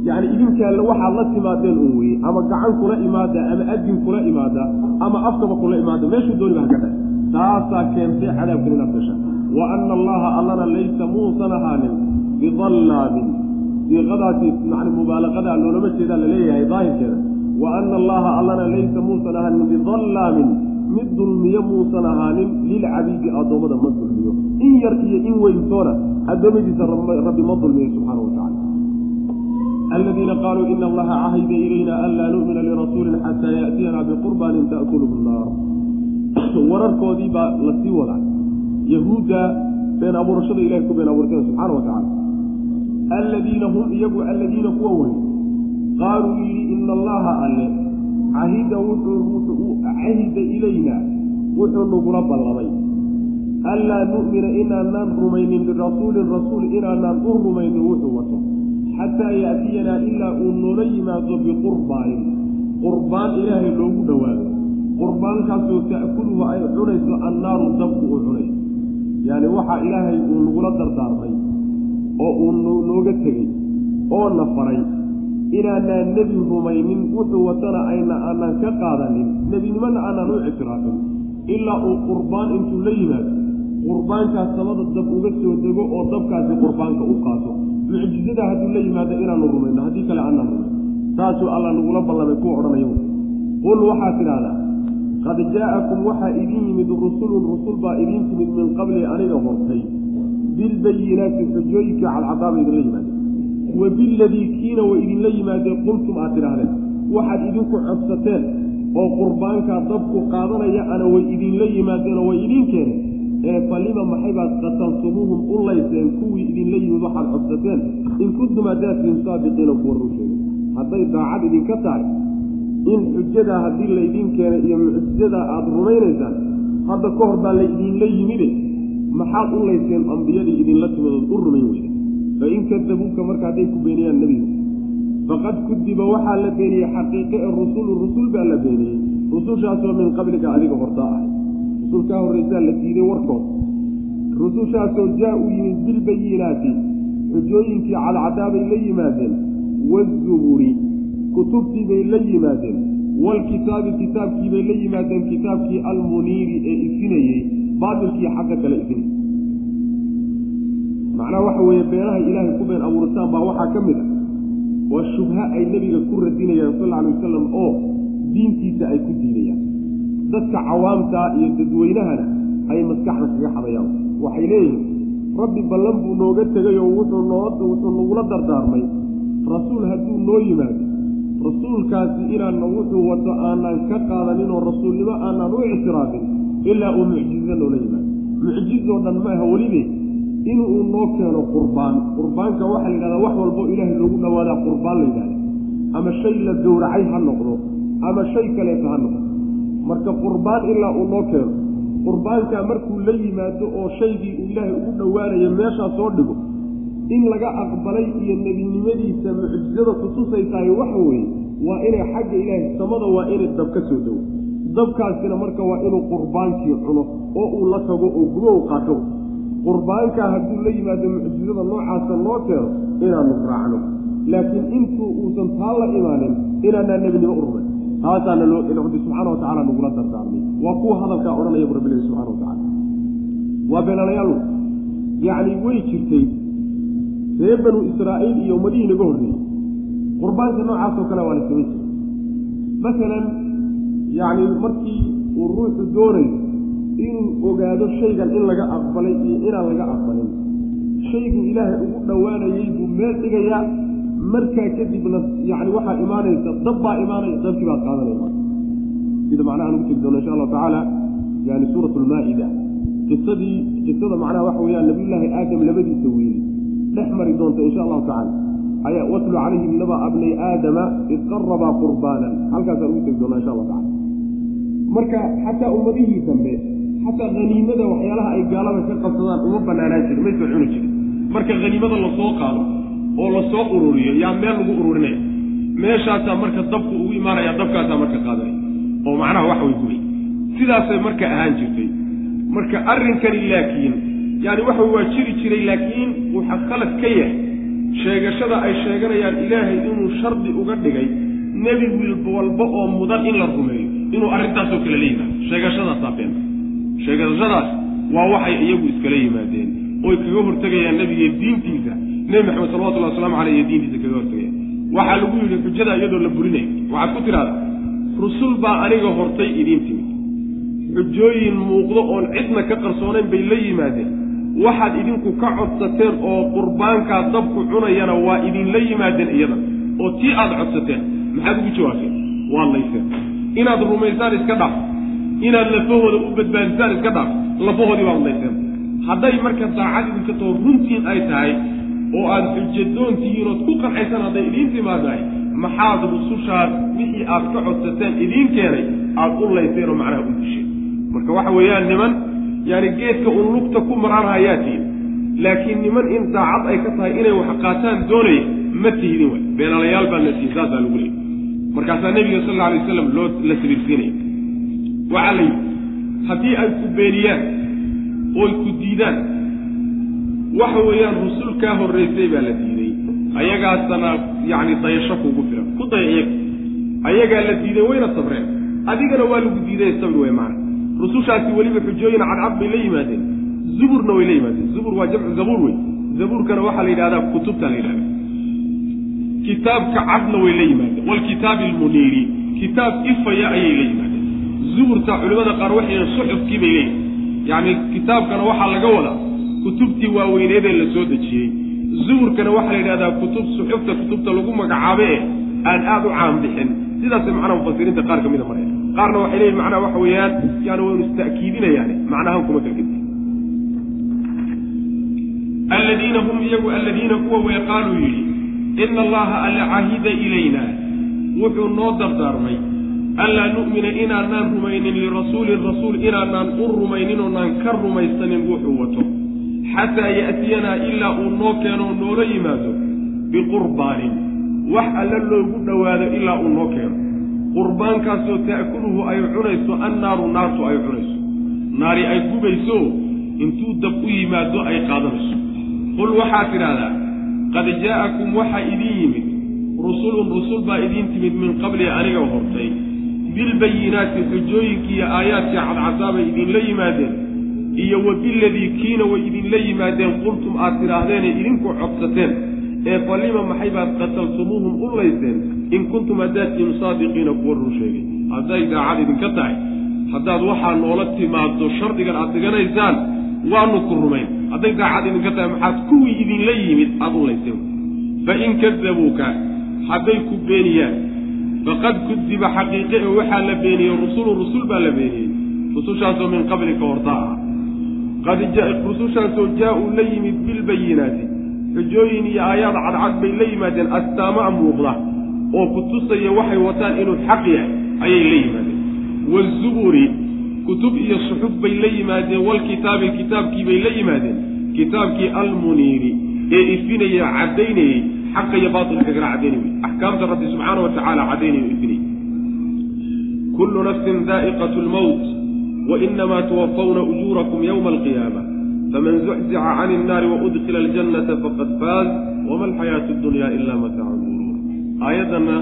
yani idinkaa waxaad la timaadeen un weye ama gacan kula imaada ama adin kula imaada ama afkaba kula imaada meeshuu dooniba haka dha taasaa keentay cadaabkan inaad gasha wa ana allaha allana laysa muusan ahaanin bidallaamin siiqadaasi yani mubaalaqadaa loolama jeedaa la leeyahay daahirkeeda. Wa ana allaha allana laysa muusan ahaanin bidallaamin mid dulmiyo muusan ahaanin lilcabiidi addoommada ma dulmiyo. In yar iyo in weyntoona addoommadiisa rabbi ma dulmiyo subxaana wa tacala aladiina qaaluu ina allaha cahida ilayna anlaa nu'mina lirasuulin xataa yaأtiyana biqurbaanin ta'kuluhu nnaar wararkoodii baa la sii wadaa yahuudda been abuurashada ilahay ku been abuurteen subxaana wa tacala hum iyagu aladiina kuwa wey qaaluu yidhi ina allaha alle cahida wuxuu cahida ilayna wuxuu nagula ballamay anlaa nu'mina inaanaan rumaynin birasuulin rasuul inaanaan u rumaynin wuxuu wato xataa ya'tiyanaa ilaa uu noola yimaado biqurbaanin. Qurbaan ilaahay loogu dhowaado qurbaankaasoo ta'kuluhu ay cunayso annaaru dabku uu cunayso yacni waxaa ilaahay uu nagula dardaarmay oo uu nooga tegey oo na faray inaanaan nebi rumaynin wuxuu watana ayna aanaan ka qaadanin nebinimona aanaan u ictiraafin ilaa uu qurbaan intuu la yimaado. Qurbaankaas samada dab uga soo dego oo dabkaasi qurbaanka u qaato mucjizada hadduu la yimaado inaanu rumayno haddii kale aanaan rumayn saasuu alla nagula ballamay kuwa odhanayo qul waxaad tidhaahdaa qad jaa'akum waxaa idin yimid rusulun rusul baa idiin timid min qabli aniga hortay bilbayinaati xujooyinkii cadcadaaba idinla yimaadeen. Wa biladii kiina way idinla yimaadeen qultum aad tidhaahdeen. Waxaad idinku codsateen oo qurbaankaa dabku qaadanaya ana way idinla yimaadeenoo way idiin keeneen ee falima maxaybaad qataltumuuhum u layseen kuwii idinla yimid waxaad codsateen in kuntum haddaadtiin saadiqiina kuwa run hadday daacad idinka tahay in xujadaa haddii laydin keenay iyo mucjizadaa aada rumaynaysaan hadda ka hor baa laydinla yimide maxaad u layseen ambiyadii idinla timidood u rumayn weyda fain kadabuuka marka hadday ku beeniyaan nebigu faqad kudiba waxaa la beeniyey xaqiiqe ee rusulu rusul baa la beeniyey. Rusushaasoo min qabliga adiga hortaa ahay rusul kaa la diiday warkood. Rusushaasoo jaa u yimid bilbayinaati xujooyinkii cadcadaabay la yimaadeen wazuburi kutubtii bay la yimaadeen waalkitaabi kitaabkii bay la yimaadeen kitaabkii almuniiri ee ifinayey baatilkii xagga kale ifinay. Macnaha waxa weeye beenahay ilaahay ku been abuuritaan baa waxaa ka mid a waa shubha ay nebiga ku radinayaan sal alay wasalam oo diintiisa ay ku diidayaan dadka cawaamtaa iyo dadweynahana ay maskaxda kaga xadayaan waxay leeyihiin rabbi ballan buu nooga tegay oo wuxuu noo wuxuu nagula dardaarmay. Rasuul hadduu noo yimaado rasuulkaasi inaanna wuxuu wato aanaan ka qaadanin oo rasuulnimo aanaan u ictiraafin ilaa uu mucjizo noola yimaado. Mucjizoo dhan ma aha welibe inuu noo keeno qurbaan. Qurbaanka waxaa la yidhahdaa wax walbo ilaahay loogu dhawaadaa qurbaan la yidhahda ama shay la gowracay ha noqdo ama shay kaleeto ha noqdo marka qurbaan ilaa uu noo keeno qurbaankaa markuu la yimaado oo shaygii uu ilaahay ugu dhowaanayo meeshaa soo dhigo in laga aqbalay iyo nebinimadiisa mucjizada kutusaysaay waxa weeye waa inay xagga ilaahay samada waa inay dab ka soo dowo dabkaasina marka waa inuu qurbaankii cuno oo uu la tago oo gubo u qaato. Qurbaankaa hadduu la yimaado mucjizada noocaasa noo keeno inaanu raacno. Laakiin intuu uusan taa la imaanin inaanaa nebinimo u rumay taasaana loo rabbi subxaana watacala nagula dardaarmay. Waa kuwa hadalkaa odhanaya bu rabbilahi subxana watacala waa beenalayaalu yacni way jirtay reer banu israa'iil iyo ummadihii naga horreeyey qurbaanka noocaasoo kale waa la samayn jiray masalan yacni markii uu ruuxu doonayo inuu ogaado shaygan in laga aqbalay iyo inaan laga aqbalin shaygu ilaahay ugu dhowaanayey buu meel dhigayaa markaa kadibna yani waxaa imaanaysa dab baa imaanaya dabkii baad qaadanaya sida macnaha nugu tegi doono insha allahu tacaala yani suurat lmaa-ida qisadii qisada macnaha waxa weyaan nabiyullaahi aadam labadiisa wiili dhex mari doonta insha allahu tacala ayaa watlu calayhim naba abnay aadama id qurbaanan. Halkaasaan ugu tegi doona insha allahu tacala marka xataa ummadihii dambe xataa haniimada waxyaalaha ay gaalada ka qabsadaan uma banaanaan jirin may soo cuni jirin. Marka haniimada la soo qaado oo la soo ururiyo yaa meel lagu ururinaya meeshaasaa marka dabku ugu imaanaya dabkaasaa marka qaadanaya oo macnaha wax way gubay sidaasay marka ahaan jirtay. Marka arrinkani laakiin yani waxa waa jiri jiray laakiin waxa khalad ka yahay. Sheegashada ay sheeganayaan ilaahay inuu shardi uga dhigay nebi walba oo mudan in la rumeeyo inuu arrintaasoo kale la yimaado sheegashadaasaa beenta sheegashadaas waa waxay iyagu iskala yimaadeen. Oy kaga hortegayaan nebiga diintiisa nebi maxamed salawatullahi waslamu caleyh iyo diintiisa kaga hortegayaan waxaa lagu yidhi xujada iyadoo la burinayo waxaad ku tidhahda rusul baa aniga hortay idiin timid. Xujooyin muuqdo oon cidna ka qarsoonayn bay la yimaadeen. Waxaad idinku ka codsateen oo qurbaankaa dabku cunayana waa idinla yimaadeen iyada oo tii aad codsateen. Maxaad ugu jawaabteen waa layseen inaad rumaysaan iska dhaaf. Inaad lafahooda u badbaadisaan iska dhaaf lafahoodii baad layseen hadday marka daacad idinka too runtiin ay tahay oo aad xujadoon tihiin ood ku qancaysan hadday idiin timaadahay maxaad rusushaas wixii aad ka codsateen idiin keenay aad u layseen oo macnaha u disheen marka waxa weeyaan niman yaani geedka un lugta ku maraan hayaatiin laakiin niman in daacad ay ka tahay inay wax qaataan doonaya ma tihidin way. Beenalayaal baa la tihin saasaa lagu leeyay markaasaa nebiga sal alla alay wasalam loo la sabiirsiinaya waxaa la yidhi haddii ay ku beeniyaan ooy ku diidaan waxa weeyaan rusul kaa horraysay baa la diiday. Ayagaasana yacni dayasho kuugu filan. Ku daya iyaga. Ayagaa la diiday wayna sabreen. Adigana waa lagu diiday sabri wey maana rusushaasi weliba xujooyin cadcad bay la yimaadeen. Zuburna way la yimaadeen. Zubur waa jamcu zabuur wey. Zabuurkana waxaa la yidhahdaa kutubta la yidhahda kitaabka cadna way la yimaadeen. Waalkitaabi almuniiri. Kitaab ifaya ayay la yimaadeen. Zuburta culimmada qaar waxay suxufkii bay leeyihiin yacni kitaabkana waxaa laga wadaa kutubtii waaweyneedee la soo dejiyey. Zuburkana waxaa la yidhahdaa kutub suxufta kutubta lagu magacaabe aan aada u caan bixin. Sidaasay macnaha mufasiriinta qaar ka mida maraya qaarna waxay leeyihiin macnaha waxa weeyaan yani waynu ista'kiidinayaane macnahan kuma kalgedi aladiina hum iyagu aladiina kuwa way qaaluu yidhi ina allaha alla cahida ilayna. Wuxuu noo dardaarmay anlaa nu'mina inaanaan rumaynin lirasuulin rasuul inaanaan u rumaynin oonaan ka rumaysanin wuxuu wato xataa ya'tiyanaa ilaa uu noo keenoo noola yimaado biqurbaanin. Wax alla loogu dhowaado ilaa uu noo keeno. Qurbaankaasoo ta'kuluhu ay cunayso annaaru naartu ay cunayso. Naari ay gubayso intuu dab u yimaado ay qaadanayso. Qul waxaad tidhaahdaa qad jaa'akum waxaa idin yimid. Rusulun rusul baa idiin timid min qabli aniga hortay. Bilbayinaati xujooyinkii iyo aayaadkii cadcasaabay idinla yimaadeen iyo wa biladii kiina way idinla yimaadeen qultum aad tidhaahdeenee idinku codsateen. Ee falima maxay baad qataltumuuhum u layseen? In kuntum haddaad tihiin saadiqiina kuwa run sheegay. Hadday daacad idinka tahay haddaad waxaa noola timaado shardigan aad dhiganaysaan waanu ku rumayn. Hadday daacad idinka tahay maxaad kuwii idinla yimid aada u layseen. Fain kadabuuka hadday ku beeniyaan faqad kudiba xaqiiqe ee waxaa la beeniyey rusulun rusul baa la beeniyey. Rusushaasoo min qablika hortaa. ah qad rusushaasoo jaa-uu la yimid bilbayinaati xujooyin iyo aayaad cadcad bay la yimaadeen astaamaa muuqda oo ku tusaya waxay wataan inuu xaq yahay ayay la yimaadeen wazuburi kutub iyo suxuf bay la yimaadeen walkitaabi kitaabkii bay la yimaadeen kitaabkii almuniiri ee ifinaya caddaynayey xaqa iyo baatilka kala caddaynay axkaamta rabbi subxaana wa tacaala caddaynay o ifinayay kullu nafsin daa'iqatu lmowt wa inamaa tuwafawna ujuurakum yowma alqiyaama faman zuxzica can innaari waudkila aljannata faqad faaz wama alxayaatu dunya ila mataacu lguruur aayaddanna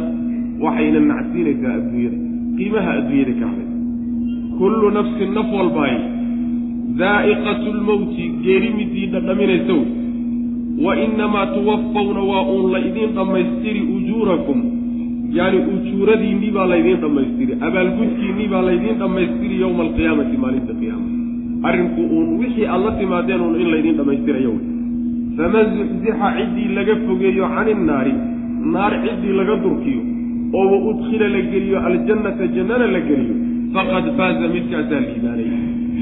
waxayna nacsiinaysaa adduunyada qiimaha adduunyada ka hadlaysa kullu nafsin naf walbaay daa'iqatu lmowti geeri midii dhadhaminaysa wey wa inamaa tuwafawna waa uun la idiin dhammaystiri ujuurakum yacni ujuuradiinnii baa laydiin dhammaystiri. Abaalgudkiinnii baa laydiin dhammaystiri yowma alqiyaamati maalinta qiyaama. Arrinku uun wixii aad timaadeen uun in laydiin dhammaystirayo wey. Faman zuxzixa ciddii laga fogeeyo cani innaari naar ciddii laga durkiyo oo wa udkhila la geliyo aljannata jannana la geliyo faqad faaza midkaasaa liibaanay.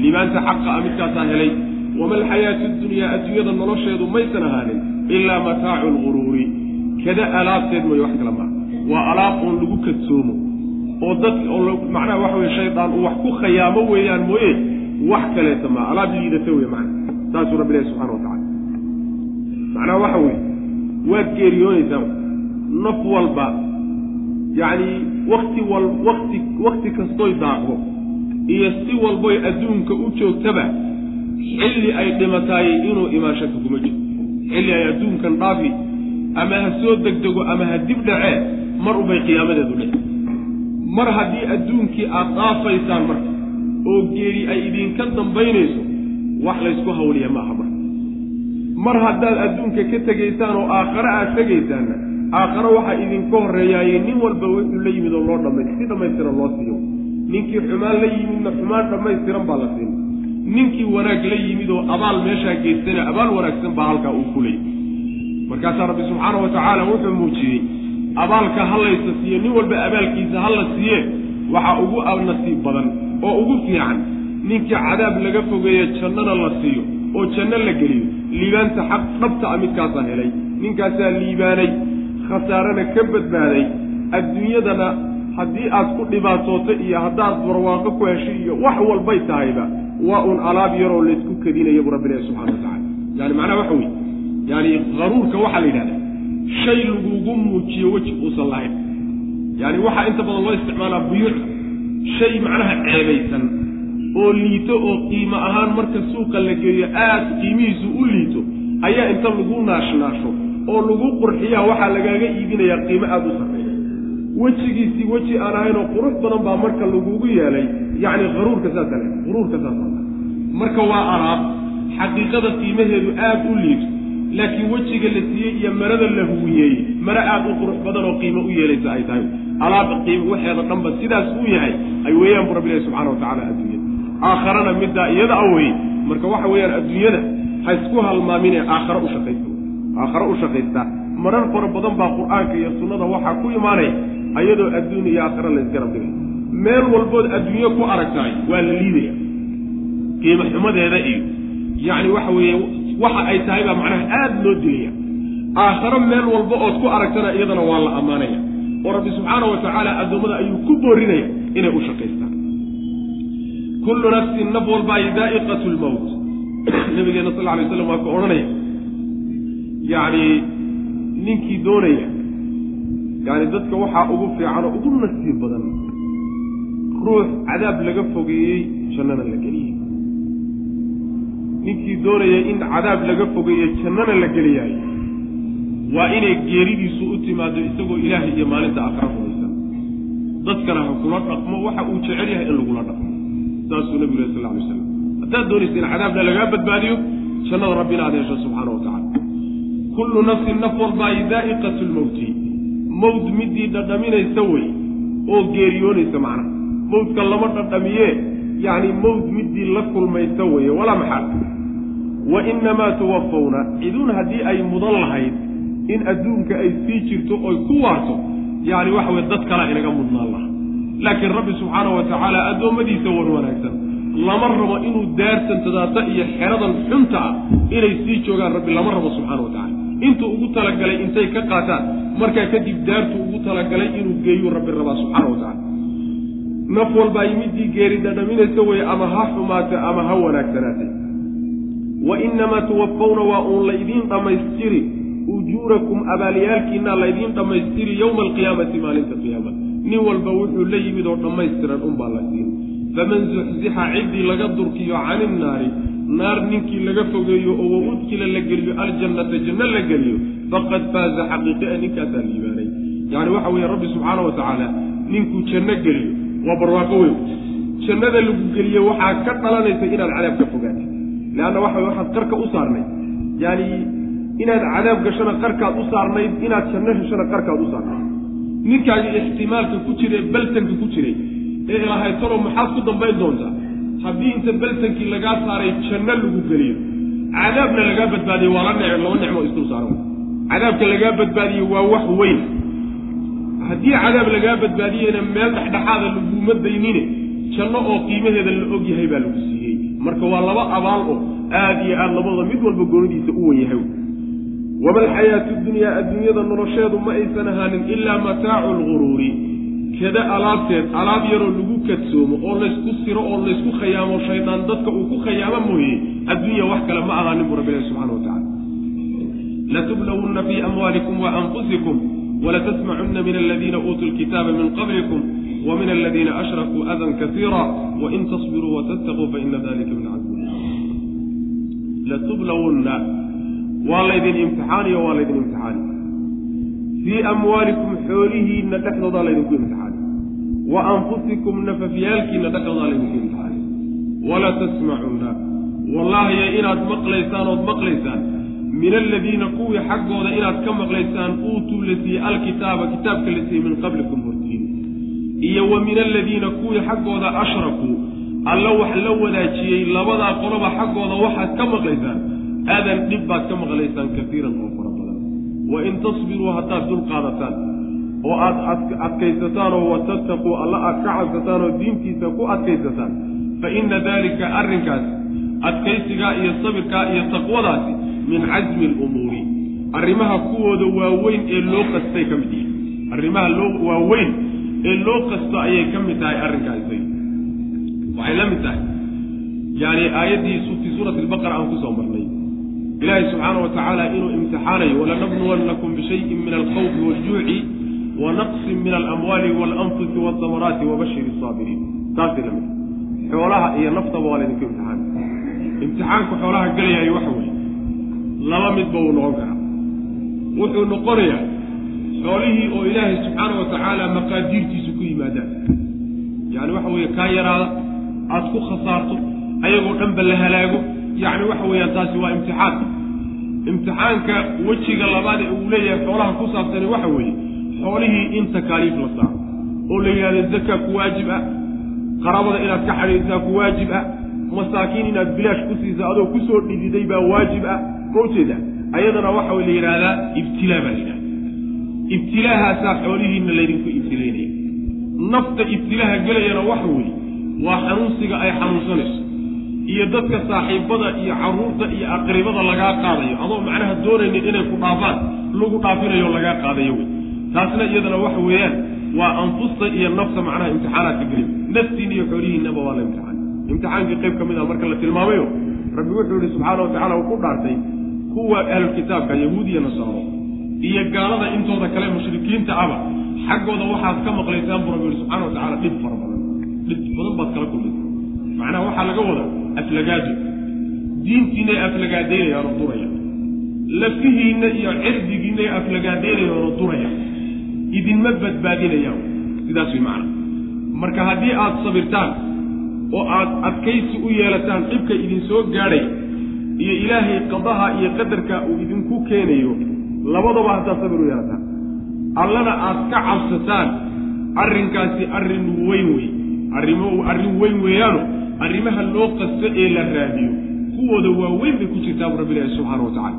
Liibaanta xaqa a midkaasaa helay. Wama alxayaatu dunyaa adduunyada nolosheedu maysan ahaanin ilaa mataacu lguruuri kada alaabteed mooye wax kala maa waa alaab oon lagu kadsoomo oo dad oo macnaha waxa weye shaydaan uu wax ku khayaamo weeyaan mooye wax kaleeta maa alaab liidata wey macna saasuu rabbi ilahi subxana wa tacala macnaha waxa weeye waad geeriyoonaysaa naf walba yacni wakti wal wakti wakti kastoy daaqdo iyo si walboy adduunka u joogtaba xilli ay dhimataay inuu imaashaka kuma jiro. Xilli ay adduunkan dhaafi ama ha soo degdego ama ha dib dhacee mar unbay qiyaamadeedu dhici mar haddii adduunkii aad dhaafaysaan marka oo geeri ay idinka dambaynayso wax laysku hawliya ma aha marka. Mar haddaad adduunka ka tegaysaan oo aakhare aad tegaysaanna aakhare waxaa idinka horreeyaaye nin walba wuxuu la yimid oo loo dhamay si dhammaystiran loo siiyo. Ninkii xumaan la yimidna xumaan dhammaystiran baa la siin. Ninkii wanaag la yimid oo abaal meeshaa geystana abaal wanaagsan baa halkaa uu ku leeyay markaasaa rabbi subxaana wa tacaala wuxuu muujiyey abaalka hallaysa siiye nin walba abaalkiisa halla siiye waxaa ugu nasiib badan oo ugu fiican ninkii cadaab laga fogeeye jannana la siiyo oo janno la geliyo liibaanta xaq dhabta a midkaasaa helay ninkaasaa liibaanay khasaarana ka badbaaday adduunyadana haddii aad ku dhibaatooto iyo haddaad barwaaqo ku heshay iyo wax walbay tahayba waa un alaab yaroo laysku kadinaya buu rabbi ilahi subxana wa tacala yani macnaha waxa weye yani haruurka waxaa la yidhahda shay lagugu muujiyo weji uusan lahayn. Yani waxaa inta badan loo isticmaalaa buyuuc shay macnaha ceebaysan oo liito oo qiimo ahaan marka suuqa la geeyo aad qiimihiisu u liito ayaa inta lagu naashnaasho oo lagu qurxiyaa waxaa lagaaga iibinayaa qiimo aada u sarreeya. Wejigiisii weji aan ahayn oo qurux badan baa marka lagugu yeelay yacni haruurka saasa le haruurka saasa marka waa alaab xaqiiqada qiimaheedu aada u liito laakiin wejiga la siiyey iyo marada la huwiyeeyey mare aada u qurux badan oo qiimo u yeelaysa ay tahay. Alaab qiimo waxeeda dhanba sidaas uu yahay ay weeyaan bu rabbi ilahi subxana wa tacala adduunyada. Aakharana middaa iyada a weye marka waxa weeyaan adduunyada ha isku halmaamine aakhare u shaqaysta. Aakhare u shaqaystaa marar fara badan baa qur'aanka iyo sunnada waxaa ku imaanaya ayadoo adduun iyo aakhare la isgarab dhigay meel walbood adduunyo ku aragtahay waa la liidaya qiimo xumadeeda iyo yacni waxa weeye waxa ay tahay baa macnaha aada loo dilaya. Aakharo meel walba ood ku aragtana iyadana waa la ammaanaya. Oo rabbi subxaana wa tacaala addoommada ayuu ku boorinaya inay u shaqaystaan. Kullu nafsin naf walbaa daa'iqatu lmowt nabigeena sal alay slam waa ka odhanaya. Yacni ninkii doonaya yani dadka waxaa ugu fiican oo ugu nasiib badan ruux cadaab laga fogeeyey jannana la geliyey ninkii doonaya in cadaab laga fogeeye jannana la geliyaayo waa inay geeridiisu u timaado isagoo ilaahay iyo maalinta aakhara rumaysan dadkana ha kula dhaqmo waxa uu jecel yahay in lagula dhaqmo. Saasuu nabigu leh sal lla alay slam haddaad doonaysa in cadaabna lagaa badbaadiyo jannada rabbina aad hesho subxaana wa tacala kullu nafsin naf walbaayi daa'iqatu lmowti mowt midii dhadhaminaysa wey oo geeriyoonaysa macnaha. Mowtka lama dhadhamiyee yacni mowt midii la kulmaysa weye walaa maxal wa inamaa tuwafawna ciduun haddii ay mudan lahayd in adduunka ay sii jirto oy ku waarto yacni waxa weye dad kalea inaga mudnaan laha laakiin rabbi subxaana wa tacaala addoommadiisa war wanaagsan lama rabo inuu daartan tadaata iyo xeradan xunta ah inay sii joogaan rabbi lama rabo subxaana wa tacala intuu ugu talagalay intay ka qaataan markaa kadib daartuu ugu talagalay inuu geeyuu rabbi rabaa subxaana wa tacala naf walba ay midii geeri dhadhaminaysa weye ama ha xumaatay ama ha wanaagsanaatay wa inamaa tuwafawna waa uun laydiin dhammaystiri ujuurakum abaalyaalkiinaa laydiin dhammaystiri yowma alqiyaamati maalinta qiyaama nin walba wuxuu la yimid oo dhammaystiran unbaa la siin faman zuxzixa ciddii laga durkiyo cani nnaari naar ninkii laga fogeeyo oo wa udkila la geliyo aljannata janno la geliyo faqad faaza xaqiiqia ninkaasaa liibaanay yacni waxa weeye rabbi subxaana wa tacaala ninkuu janno geliyo waa barwaaqo weyn jannada lagu geliye waxaa ka dhalanaysa inaad cadaab ka leanna waxa way waxaad qarka u saarnayd yaani inaad cadaab gashona qarkaad u saarnayd inaad janno heshona qarkaad u saarnayd ninkaagi ixtimaalka ku jira ee baltanka ku jiray ee ilahay talo maxaad ku dambayn doontaa haddii inta baltankii lagaa saaray janno lagu geliyo cadaabna lagaa badbaadiye waa la ne laba nicmo isdul saaran cadaabka lagaa badbaadiye waa wax weyn haddii cadaab lagaa badbaadiyeyna meel dhexdhexaada laguma daynine janno oo qiimaheeda la og yahay baa lagu siiyey marka waa laba abaal oo aada iyo aada labadooda mid walba goonidiisa u wen yahay. Wama alxayaatu dunyaa adduunyada nolosheedu ma aysan ahaanin ilaa mataacu lguruuri kada alaabteed alaab yaroo lagu kadsoomo oo laysku siro oo laysku khayaamo shaydaan dadka uu ku khayaamo mooye adduunya wax kale ma ahaanin buu rabbi ilahi subxana wa tacala latublawunna fii amwaalikum wa anfusikum wlatsmacuna min aladiina uutuu lkitaaba min qablikum wmin aladiina ashrakuu adan kaiira wain tasbiruu wattaquu faina dalika min casmi latublawunna waa laydin imtixaaniyo waa laydin imtixaani fii amwaalikum xoolihiinna dhexdoodaa laydinku imtixaani wa anfusikum nafafyaalkiinna dhexdoodaa laydinku imtixaani wala tasmacunna wallaahiya inaad maqlaysaan ood maqlaysaan min aladiina kuwii xaggooda inaad ka maqlaysaan uutuu la siiyey alkitaaba kitaabka la siiyey min qablikum hortiin iyo wa min aladiina kuwii xaggooda ashrakuu alla wax la wadaajiyey labadaa qoloba xaggooda waxaad ka maqlaysaan aadan dhib baad ka maqlaysaan kaiiran oo fara badan. Wa in tasbiruu haddaad dul qaadataan oo aad adkaysataan oo watattaquu alla aad ka cabsataan oo diintiisa ku adkaysataan fa inna daalika arrinkaas adkaysigaa iyo sabirkaa iyo taqwadaasi min casmi alumuuri arrimaha kuwooda waaweyn ee loo qastay ka mid yihi arrimaha loo waaweyn ee loo qasto ayay ka mid tahay arrinkaa isaga waxay la mid tahay. Yani aayaddii fii suurati albaqara aan ku soo marnay. Ilaahay subxaana wa tacaala inuu imtixaanayo walanabluwannakum bishayin min alkhawfi waaljuuci wa naqsin min alamwaali waalanfusi waasamaraati wabashiri asaabiriin taasay la mid xoolaha iyo naftaba waa laydinku imtixaana imtixaanku xoolaha gelayahay waxa weeye laba midba uu noqon karaa. Wuxuu noqonayaa xoolihii oo ilaahay subxaana wa tacaala maqaadiirtiisu ku yimaadaan. Yacni waxa weeye kaa yaraada aada ku khasaarto ayagoo dhanba la halaago yacni waxa weeyaan taasi waa imtixaan. Imtixaanka wejiga labaad ee uu leeyahay xoolaha ku saabsani waxa weeye xoolihii in takaaliif la saaro oo la yidhahdo zaka ku waajib ah qarabada inaad ka xadhiirtaa ku waajib ah masaakiin inaad bilaash ku siisa adoo ku soo dhididay baa waajib ah ma ujeeda ayadana waxa la yidhaahdaa ibtilaa baa la yidhahda ibtilaahaasaa xoolihiinna laydinku ibtilaynaya nafta ibtilaaha gelayana waxa weeye waa xanuunsiga ay xanuunsanayso. Iyo dadka saaxiibada iyo carruurta iyo aqribada lagaa qaadayo adoo macnaha doonaynin inay ku dhaafaan lagu dhaafinayo lagaa qaadayo wey taasna iyadana waxa weeyaan waa anfusta iyo nafta macnaha imtixaanaadka geliy naftiin iyo xoolihiinaba waa la imtixaan. Imtixaankii qayb ka mid ah marka la tilmaamayo rabbi wuxuu yihi subxaana wa tacala uu ku dhaartay kuwa ahlulkitaabka yahuud iyo nasaaro iyo gaalada intooda kale mushrikiinta aba xaggooda waxaad ka maqlaysaan buu rabbi subxana wa tacala dhib fara badan. Dhib badan baad kala kulmaysa macnaha waxaa laga wadaa aflagaado diintiinay aflagaadaynayaan oo duraya lafihiinna iyo cirdigiinay aflagaadaynayaan oo duraya idinma badbaadinayaan. Sidaas way macna. Marka haddii aada sabirtaan oo aad adkaysi u yeelataan dhibka idin soo gaadhay iyo ilaahay qadaha iyo qadarka uu idinku keenayo labadaba haddaad sabir u yeelataan allana aad ka cabsataan arrinkaasi arrin weyn wey arrimo arrin weyn weeyaano arrimaha loo qasto ee la raadiyo kuwooda waaweyn bay ku jirtaa bu rabbi ilahi subxaana wa tacala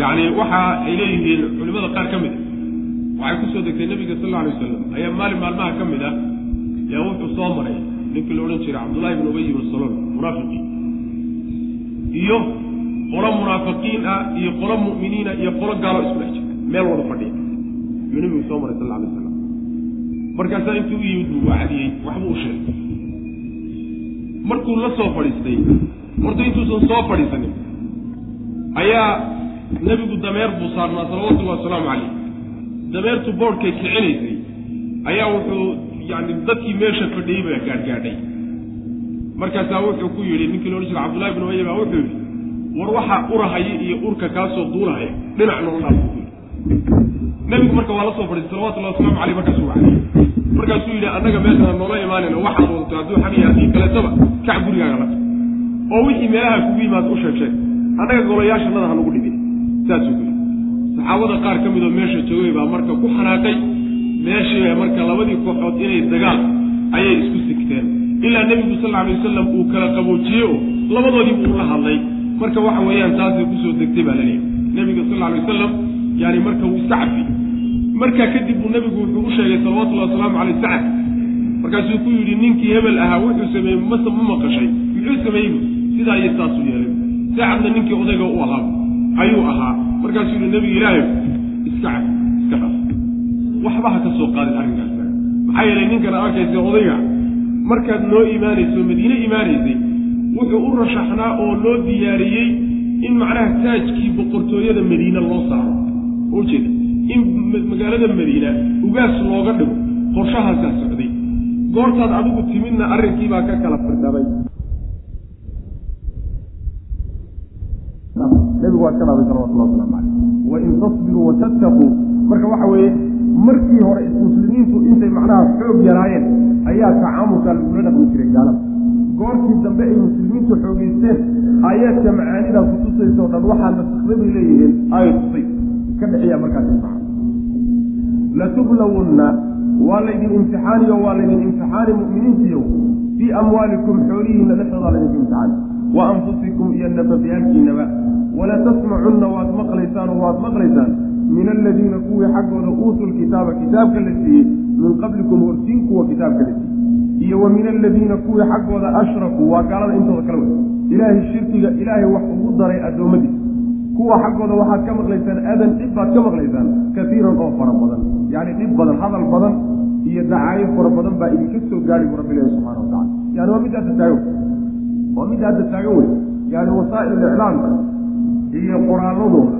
yacni waxa ay leeyihiin culimada qaar ka mid a waxay ku soo degtay nebiga sal alla alay wasalam ayaa maalin maalmaha ka mid ah yaa wuxuu soo maray ninkii la odhan jiray cabdullahi ibn ubay ibn salol munaafiqiin iyo qolo munaafiqiin ah iyo qolo mu'miniina iyo qolo gaalo isku dhex jirta. Meel wada fadhiya. Yuu nebigu soo maray sal alay wasalam markaasaa intii u yimid buu wacdiyey waxbuu u sheegay markuu la soo fadhiistay horta intuusan soo fadhiisanin ayaa nebigu dameer buu saarnaa salawatullahi wasalaamu calayh dameertu boodhkay kicinaysay ayaa wuxuu yani dadkii meesha fadhiyey baa gaadhgaadhay. Markaasaa wuxuu ku yidhi ninkii loodhan jira cabdullahi bin ubaya baa wuxuu yidhi war waxaa urahaya iyo urka kaasoo duulahaya dhinac noola dhaaf nebigu marka waa la soo fadhiistay salawatullahi waslamu caleyh markaasuu wacday markaasuu yidhi annaga meeshana noola imaanayna waxaad wadato hadduu xamiya haddii kaleetaba kac gurigaaga la oo wixii meelaha kugu yimaad u sheeg sheeg annaga golayaashanada ha nagu dhibin. Saasuu ku yidhi. Saxaabada qaar ka midoo meesha joogay baa marka ku xanaaqay. Meeshii marka labadii kooxood inay dagaal ayay isku sigteen. Ilaa nebigu sal alay wasalam uu kala qaboojiyey oo labadoodii buu la hadlay marka waxa weeyaan taasay ku soo degtay baa laleeyahy nebiga sal alay wasalam yani marka wuu iska markaa kadib buu nebigu wuxuu u sheegay salawatullahi wasalaamu caleyh sacad markaasuu ku yidhi ninkii hebel ahaa wuxuu sameeyey mase ma maqashay. Muxuu sameeyey? Sidaa iyo saasuu yeelay. Sacadna ninkii odayga u ahaa ayuu ahaa. Markaasuu yidhi nebiga ilaahay iska iska dhaf waxba ha ka soo qaadin arrinkaas maxaa yeelay ninkan arkaysa odayga markaad noo imaanayso madiine imaanaysay wuxuu u rashaxnaa oo loo diyaariyey in macnaha taajkii boqortooyada madiine loo saaro. Ujeeda in magaalada madiina ugaas looga dhigo qorshahaasaa socday. Goortaad adigu timidna arrinkiibaa ka kala firdhabay nebigu waa iska dhaabay salawatullah waslamu caleyh wain tasbiruu watattaquu marka waxa weeye markii hore muslimiintu intay macnaha xoog yaraayeen ayaa tacaamulkaa lagula dhaqmi jiray gaalada goortii dambe ay muslimiintu xoogeysteen aayaadka macaanidaa kutusaysa o dhan waxaa nasakday bay leeyihiin aaya tusay ka dhexeeya markaas latublawunna waa laydin imtixaaniyo waa laydin imtixaani mu'miniintiyo fii amwaalikum xoolihiinna dhexdoodaa laydinku imtixaani wa anfusikum iyo nafafyaalkiinaba wala tasmacunna waad maqlaysaan oo waad maqlaysaan min aladiina kuwii xaggooda uutuu lkitaaba kitaabka la siiyey min qablikum hortiin kuwa kitaabka la siiyey iyo wa min aladiina kuwii xaggooda ashrakuu waa gaalada intooda kala wey ilaahay shirkiga ilaahay wax ugu daray addoommadiisa kuwa xaggooda waxaad ka maqlaysaan adan dhib baad ka maqlaysaan kaiiran oo fara badan. Yani dhib badan hadal badan iyo dacaayo fara badan baa idinka soo gaari bu rabbi ilahi subxana watacala yani waa mid taagan waa mid taagan wey yani wasaa'il iclaamka iyo qoraaladooda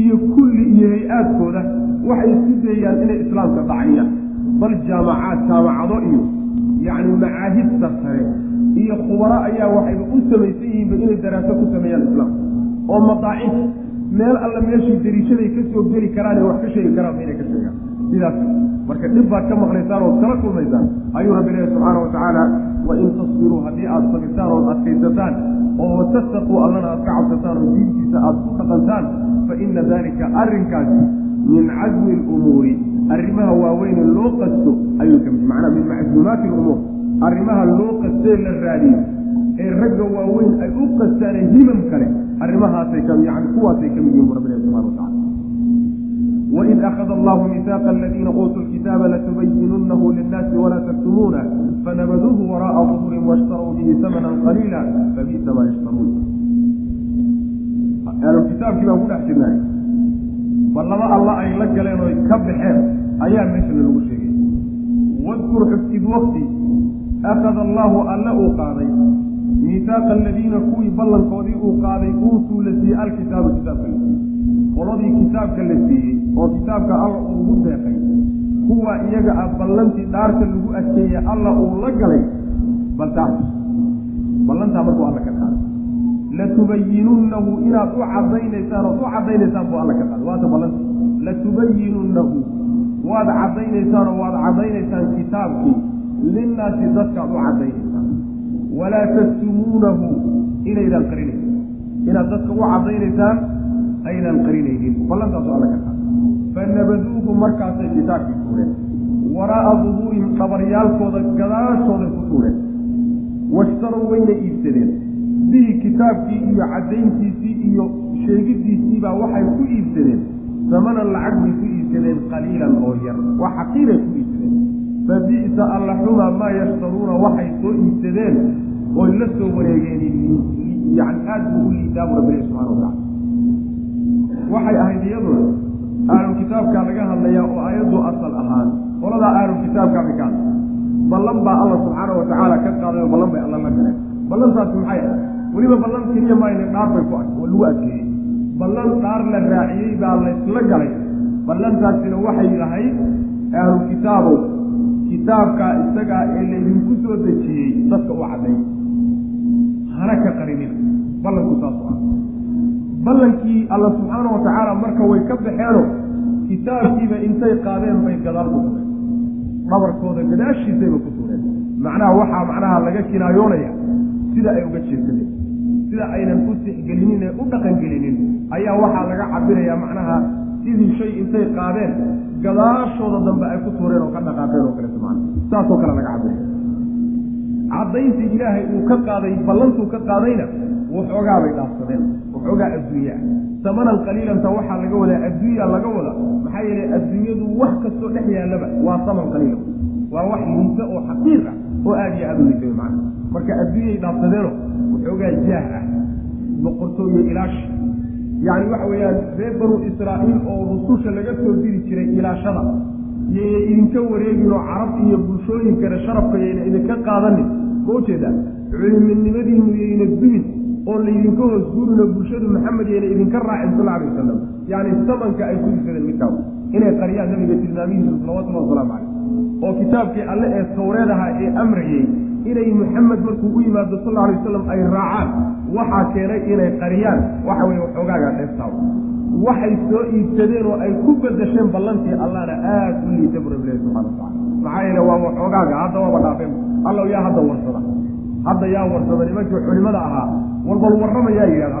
iyo kulli iyo hay'aadkooda waxay isku dayayaan inay islaamka dhaciyaan bal jaamacaad jaamacado iyo yacni macaahid sarsare. Iyo khubaro ayaa waxayba u samaysan yihiinba inay daraaso ku sameeyaan islaamka oo madaacif meel alla meeshii dariishaday ka soo geli karaan ee wax ka sheegi karaanba inay ka sheegaan. Sidaas. Marka dhib baad ka maqlaysaan ood kala kulmaysaan ayuu rabbi ilahi subxaana watacaala wain tasbiruu haddii aada sabirtaan ood adkaysataan oo watattaquu allana aad ka cabsataan oo diintiisa aada ku dhaqantaan fa ina dalika arrinkaasi min casmi lumuuri arrimaha waaweyne loo qasto ayuu ka mid macnaa min maczuumaati lumuur arrimaha loo qastee la raadiyo ee ragga waaweyn ay u qastaane himam kale arrimahaasay yani kuwaasay ka mid yihiin bu rabbi ilahi subxana watacala waid akhada allahu misaaqa aladiina uutuu lkitaaba latubayinunahu linnaasi walaa taktumuuna fanabaduuhu wara'a duhurin washtaruu bihi samanan qaliila fabi'sa maa yashtaruun. Ahlulkitaabkii baan ku dhex jirnay bal laba alla ay la galeen oo ka baxeen ayaa meeshana lagu sheegay. Wadkur xufid wakti akhada allaahu alle uu qaaday. Miisaaqa aladiina kuwii ballankoodii uu qaaday uutuu la siiyey alkitaaba kitaabka qoladii kitaabka la siiyey oo kitaabka alla ugu deeqay kuwa iyaga ah ballantii dhaarta lagu adkeeye alla uu la galay. Bal taas ballantaa markuu alla ka qaaday latubayinunnahu inaad u cadaynaysaan ood u cadaynaysaan buu alla ka qaaday waata ballanta latubayinunnahu waad caddaynaysaan oo waad caddaynaysaan kitaabkii linnaasi dadkaad u caddaynaysaan walaa taktumuunahu inaydan qarinaynin inaad dadka u caddaynaysaan aynan qarinaynin ballantaasu alla ka qaaday fanabaduuhu markaasay kitaabkii tuureen waraa'a duhuurihim dhabaryaalkooda gadaashooday ku tuureen washtarow wayna iibsadeen bihi kitaabkii iyo caddayntiisii iyo sheegidiisiibaa waxay ku iibsadeen. Samanan lacag bay ku iibsadeen qaliilan oo yar. Wax xaqiiray ku iibsadeen. Fa bi'sa alla xuma maa yashtaruuna waxay soo iibsadeen oy la soo wareegeen yani aad buu u liitaabu rabbilahi subxana watacala waxay ahayd iyaduna ahlu kitaabkaa laga hadlayaa oo aayaddu asal ahaan qoladaa ahlu kitaabkaa bay ka ballan baa alla subxaana watacaala ka qaaday oo ballan bay alla la galeen. Ballantaasi maxay ahay weliba ballan keliya maayne dhaar bay ku a oo lagu adkeeyey. Ballan dhaar la raaciyey baa laysla galay. Ballantaasina waxay lahayd ahlu kitaabow. Kitaabkaa isagaa ee laydinku soo dejiyey dadka u cadday. Hana ka qarinina ballanku saasu ah ballankii alla subxaana wa tacaala marka way ka baxeeno kitaabkiiba intay qaadeen bay gadaal ku tureen dhabarkooda gadaashiisayba ku tureen macnaha waxaa macnaha laga kinaayoonaya sida ay uga jeedsadeen sida aynan u tixgelinin ee u dhaqangelinin ayaa waxaa laga cabirayaa macnaha sidii shay intay qaadeen gadaashooda dambe ay ku tuureen oo ka dhaqaaqeen oo kaleeto macna saasoo kale laga cabiraya caddayntii ilaahay uu ka qaaday ballantuu ka qaadayna waxoogaa bay dhaafsadeen waxoogaa adduunya. Samanan qaliilanta waxaa laga wadaa adduunya laga wada maxaa yeelay adduunyadu wax kastoo dhex yaallaba waa saman qaliila waa wax liisa oo xaqiir ah oo aada iyo aada u macna marka adduunyay dhaafsadeeno waxoogaa jaah ah boqortooyo ilaashi yacni waxa weeyaan reer banu israa'iil oo rususha laga soo diri jiray ilaashada yayna idinka wareegin oo carab iyo bulshooyinkana sharafka yayna idinka qaadanin. Ma u jeedaa culiminimadiinu yayna dumin oo laydinka hoos guurino bulshadu maxamed yayna idinka raacin sal alay wasalam yacni samanka ay ku isadeen midkaa inay qariyaan nabiga tilmaamihiisa salawatullahi wasalaamu caleyh oo kitaabkii alle ee tawreed ahaa ee amrayey inay maxamed markuu u yimaado sal alay wasalam ay raacaan waxaa keenay inay qariyaan waxa weye waxoogaagaa dheeftaa waxay soo iibsadeen oo ay ku bedasheen ballantii allana aada u liita bu rabbilahi subxana watacala maxaa yeele waa waxoogaaga hadda waaba dhaafeen. Allaw yaa hadda warsada hadda yaa warsada nimankii culimada ahaa walbal warramayaa yidhahda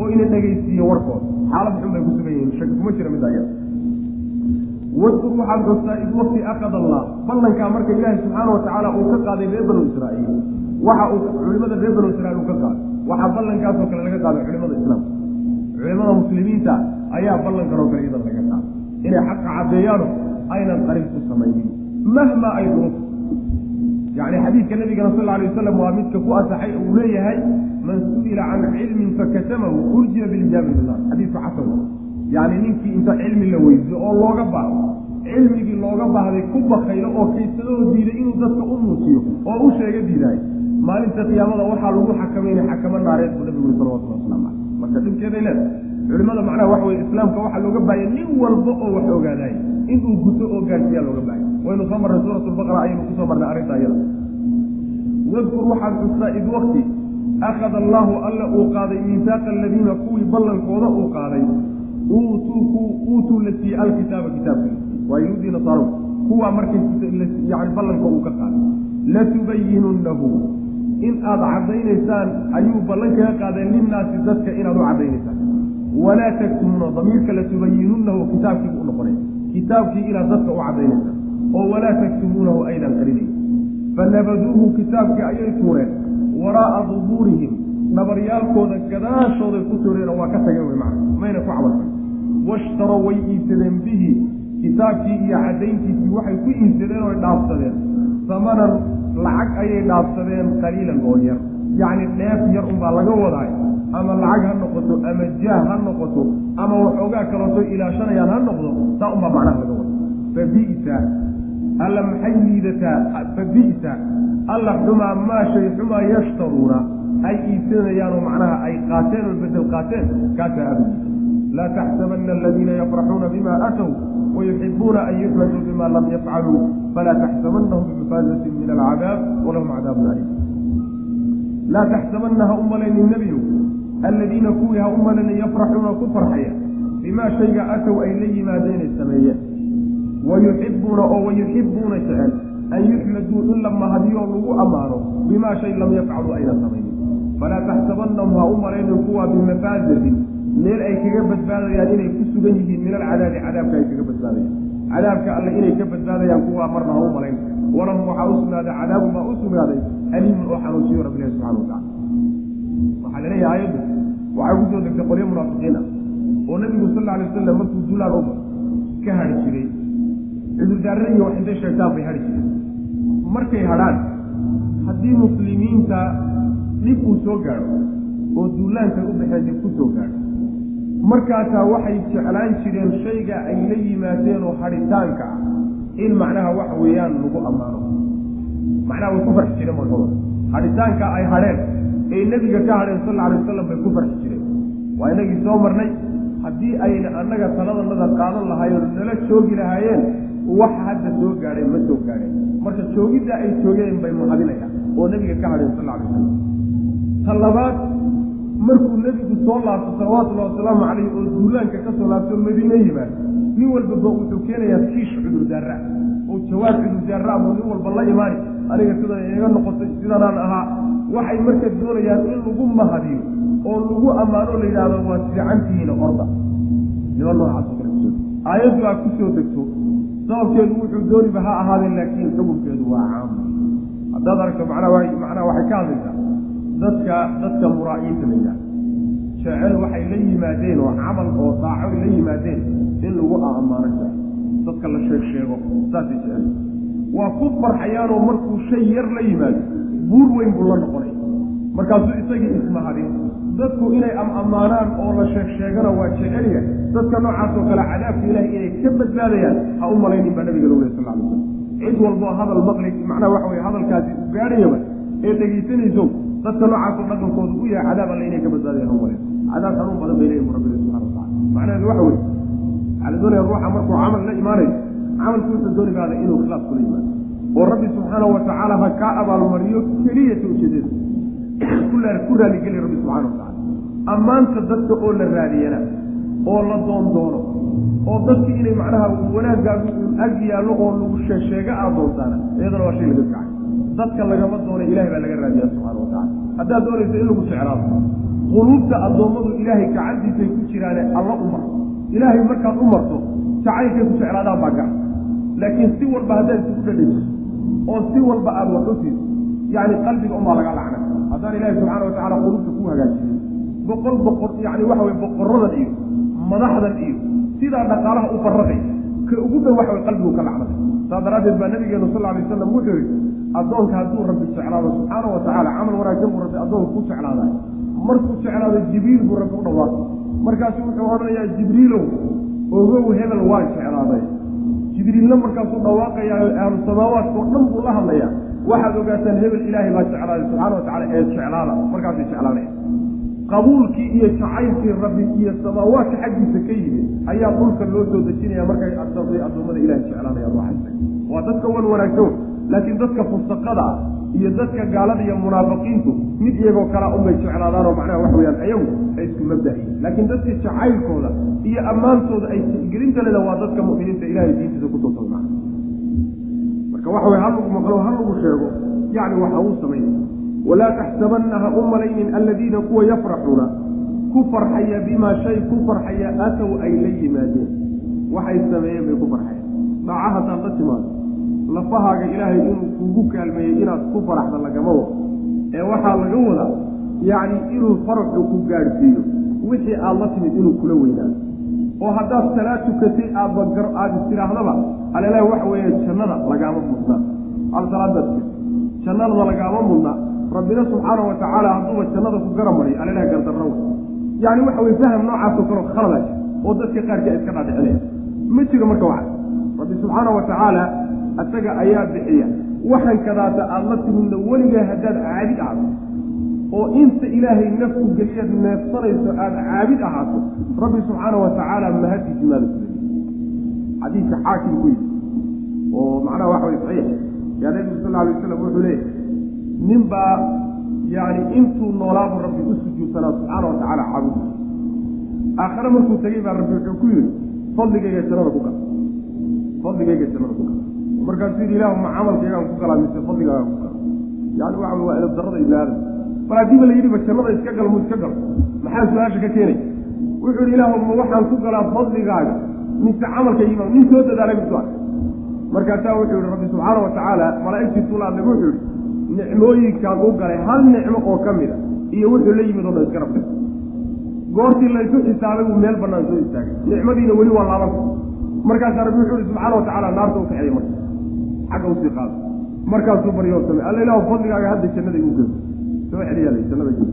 oo ina dhegaysiiye warkood xaalad xun bay ku sugan yihiin. Shaki kuma jira mid aya wadkur waxaad xustaa id wakti akad allah. Ballankaa marka ilaahi subxaana watacaala uu ka qaaday reer banu israa'iil. Waxa uu culimada reer banu israiil uu ka qaaday. Waxaa ballankaasoo kale laga qaaday culimada islaamka culimada muslimiinta ayaa ballankan oo kale iyadan laga qaaday. Inay xaqa caddeeyaano aynan qarin ku samaynin. Mahma ay duruuf yani xadiidka nabigana sal alay wasalam waa midka ku asaxay uu leeyahay man su'ila can cilmin fakatamahu urjiya bilijaabi billah xadiidku xasan. Yani ninkii inta cilmi la weydiyo oo looga baaro cilmigii looga baahday ku bakaylo oo kaysadoo diiday inuu dadka u muujiyo oo u sheega diidaay maalinta qiyaamada waxaa lagu xakameynay xakamo naareed buu nabigu uri salawatullah waslamu caleyh marka dhibkeeday leedahay culimada macnaha waxa weye islaamka waxaa looga baahaya nin walba oo wax ogaadaay inuu guto oo gaarsiiyaa looga baahaya. Waynu soo marnay suurat ayaynu ku soo marnay arrinta iyada wadkur waxaad xustaa id wakti akhada allaahu alla uu qaaday miisaaqa aladiina kuwii ballankooda uu qaaday uutuu la siiyey alkitaaba kitaabka waa yuhuudii nasaaro kuwaa markay yani ballanka uu ka qaaday latubayinunnahu in aada caddaynaysaan ayuu ballan kaga qaadeen linnaasi dadka inaad u caddaynaysaan walaa taktumuuna damiirka latubayinunnahu kitaabkiibu u noqonay kitaabkii inaad dadka u caddaynaysaan oo walaa taktumuunahu aydan qarinayn fanabaduuhu kitaabkii ayay tuureen waraa'a dubuurihim. Dhabaryaalkooda gadaashooday ku tuureenoo waa ka tageen wey macna. Mayna ku cabalfan washtarow way iibsadeen bihi. Kitaabkii iyo caddayntiisii waxay ku iibsadeen oy dhaafsadeen. Samanan lacag ayay dhaafsadeen qaliilan oo yar. Yacni dheef yar unbaa laga wadaay. Ama lacag ha noqoto ama jaah ha noqoto ama waxoogaa kalooto ilaashanayaan ha noqdo saa unbaa macnaha laga wada fabi'sa alla maxay liidataa fabi'sa alla xumaa maa shay xumaa yashtaruuna. Ay iibsanayaanoo macnaha ay qaateen oo bedel qaateen. Kaasaa aadu laa taxsabana aladiina yafraxuuna bima aatow wayuxibuuna an yuxmaduu bima lam yafcaluu. Falaa taxsabanahum bimafaazatin min alcadaab walahum cadaabun aliim. Laa taxsabana ha nebiyow aladiina kuwii ha u yafraxuuna ku farxaya. Bimaa shayga atow ay la yimaadeenay sameeyeen wayuxibuuna oo wayuxibuuna jecel an yuxmaduu in la mahadiyoo lagu ammaano bimaa shay lam yafcaluu ayna samaynin falaa taxsabanahum ha u malaynin kuwa bimafaazatin meel ay kaga badbaadayaan inay ku sugan yihiin min alcadaabi cadaabka ay kaga badbaadayaan cadaabka alle inay ka badbaadayaan kuwaa marna ha u malayn walahum waxaa u sugnaaday cadaabun baa u sugnaaday aliimun oo xanuujiyo rabbilahi subxana watacala waxaa la leeyahay aayaddu waxay ku soo degtay qolyo munaafiqiin ah oo nabigu sal alla alay wasalam markuu duulaan uba ka hadhi jiray cudurdaarada iyo wax intay sheegtaan bay hadhi jireen. Markay hadhaan haddii muslimiinta dhib uu soo gaadho oo duulaankay u baxeen ku soo gaadho markaasaa waxay jeclaan jireen shayga ay la yimaadeen oo hadhitaanka ah in macnaha waxa weeyaan lagu ammaano. Macnaha way ku farxi jireen markooda hadhitaanka ay hadheen ee nebiga ka hadheen sal alla alay wasalam bay ku farxi jireen. Waa inagii soo marnay haddii ayna annaga taladanada qaadan lahaayeen nala joogi lahaayeen wax hadda soo gaadheen ma soo gaadheen marka joogidda ay joogeen bay mahadinayaan oo nebiga ka hadheen sal alay wasalam ta labaad markuu nebigu soo laabto salawatullahi wasalaamu caleyh oo duulaanka ka soo laabto madiine yimaad nin walbaba wuxuu keenayaa kiish cudurdaara oo jawaab cudurdaara buu nin walba la imaani aniga sida iga noqotay sidanaan ahaa. Waxay marka doonayaan in lagu mahadiyo oo lagu ammaano la yidhaahdo waa fiicantihiina orda. Kusoo aayaddu aa ku soo degto sababkeedu wuxuu dooniba ha ahaadeen laakiin xukunkeedu waa caam. Haddaad aragto manaa macnaha waxay ka hadlaysaa. Dadka dadka muraa'iinta la yidhahdo jecel waxay la yimaadeen oo camal oo daaco la yimaadeen in lagu ammaano jecel dadka la sheeg sheego saasay jecel waa ku farxayaanoo markuu shay yar la yimaado buur weyn buu la noqonay. Markaasuu isagii ismahadin dadku inay am-ammaanaan oo la sheeg sheegana waa jecelya dadka noocaasoo kale cadaabka ilahay inay ka badbaadayaan ha u malaynin baa nabiga lowlay sal slam cid walboo hadal maqli macnaha waxa weye hadalkaasi u gaadhayaba ee dhegaysanayso dadka noocaasoo dhaqankooda u yahay cadaab alle inay ka badbaadayan ha u malayn cadaab xanuun badan bay leeyihiin rabbina subxana watacala macnaheedu waxa weye waxaa la doonaya ruuxa markuu camal la imaanayo camalkiisa dooni baada inuu khilaaf kula yimaado. Oo rabbi subxaana watacaala ha kaa abaalmariyo keliyata ujeedada. Ku raaligeliya rabbi subxana watacala ammaanta dadka oo la raadiyana oo la doondoono oo dadki inay macnaha wanaagaagu ag yaallo oo lagu sheegsheega aad doontaana iyadana waa shay laga kacay. Dadka lagama doona ilahay baa laga raadiya subxana watacala haddaad doonaysa in lagu jeclaado quluubta addoommadu ilaahay gacantiisay ku jiraane alla u marto. Ilaahay markaad u marto jacaylkay ku jeclaadaan baa gacan. Laakiin si walba haddaad isugu dhadhayso oo si walba aada wax u siiso yacni qalbiga unbaa laga lacna haddaan ilaahi subxaana watacala quluubta ku hagaajiyey boqol boqor yani waxa weye boqoradan iyo madaxdan iyo sidaa dhaqaalaha u farraqay ka ugu dhow waxa way qalbigu ka lacnaday saas daraaddeed baa nabigeenu sal alay wasalam wuxuu yihi addoonka hadduu rabbi jeclaado subxaana wa tacaala camal wanaagsan buu rabbi addoonka ku jeclaaday. Markuu jeclaado jibriil buu rabbi u dhawaaqay. Markaasu wuxuu odhanayaa jibriilow ogow hebel waa jeclaaday. Jibriilna markaasuu dhawaaqayaa ahlu samaawaadka oo dhan buu la hadlayaa. Waxaad ogaataan hebel ilaahay baa jeclaaday subxana wa tacala ee jeclaada. Markaasay jeclaanaya qabuulkii iyo jacaylkii rabbi iyo samaawaadka xaggiisa ka yimid ayaa dhulka loo soo dejinaya markay addoommada ilahay jeclaanayaan waxaysa waa dadka wan wanaagsan laakiin dadka fusaqada ah iyo dadka gaalada iyo munaafiqiintu mid iyagoo kalaa unbay jeclaadaanoo macnaha wax weyaan ayagu ay isku mabda'iyin laakiin dadka jacaylkooda iyo ammaantooda ay tixgelinta leda waa dadka mu'miniinta ilahay diintiisa ku toosan marka waxa wey hal lagu maqlo hal lagu sheego yacni waxa uu sameeya walaa taxsabanna ha u malaynin aladiina kuwa yafraxuuna ku farxaya bimaa shay ku farxaya aatow ay la yimaadeen waxay sameeyeen bay ku farxayaan dhaaca haddaad la timaado lafahaaga ilaahay inuu kugu kaalmeeyey inaad ku faraxda lagama wado ee waxaa laga wadaa yacni inuu faraxu ku gaadhsiiyo wixii aad la timid inuu kula weynaado oo haddaad salaad tukatay aadba gar aada istidhaahdaba alelahi waxa weeye jannada lagaama mudnaa al salaadaad tukatay jannadaba lagaama mudnaa rabbina subxaana wa tacaala hadduuba jannada ku gara mariyo alelahi gardarra wey yacni waxa weye faham noocaasoo kaleo khaladaas oo dadka qaarkii ay iska dhaadhicinaya ma jiro marka waxa rabbi subxaana wa tacaala asaga ayaa bixiya waxan kadaata aada la timidna weligaa haddaad caabid ahaato. Oo inta ilaahay nafku geliyaad neefsanayso aada caabid ahaato rabbi subxaana wa tacaala mahadiisi maada xadiidka xaakim ku yidhi oo macnaha waxa way saxiix. Yaa nabigu sal alay waslam wuxuu leeyahy nin baa yani intuu noolaabu rabbi u sujuudsanaa subxaana wa tacaala caabud aakhare markuu tegey baa rabbi wuxuu ku yidhi fadligayga jannada ku gal fadligayga jannada ku gal markaasuu yidhi ilahu ma camalkaygaan ku galaa mise fadligaagaan ku gala yani waxa waa edab darrada ibni aadam bal haddiiba la yidhiba jannada iska gal mu iska galo maxaa su'aasha ka keenay? Wuxuu yidhi ilaahu ma waxaan ku galaa fadligaaga mise camalkaygiiba nin soo dadaalay misu ark markaasaa wuxuu yihi rabbi subxaana wa tacaala malaa'igtii tulaadnay wuxuu yihi nicmooyinkaan u galay hal nicmo oo ka mid a iyo wuxuu la yimid oo dhan iska rabtay goortii laysu xisaabay buu meel bannaan soo istaagay. Nicmadiina weli waa laabanta markaasaa rabbi wuxuu yihi subxaana wa tacaala naarta u kaxeeyey marka. Xagga u sii qaada markaasuu baryoo samey alla ilahu fadligaaga hadda jannada igu gelo soo celiyaala jannada gelo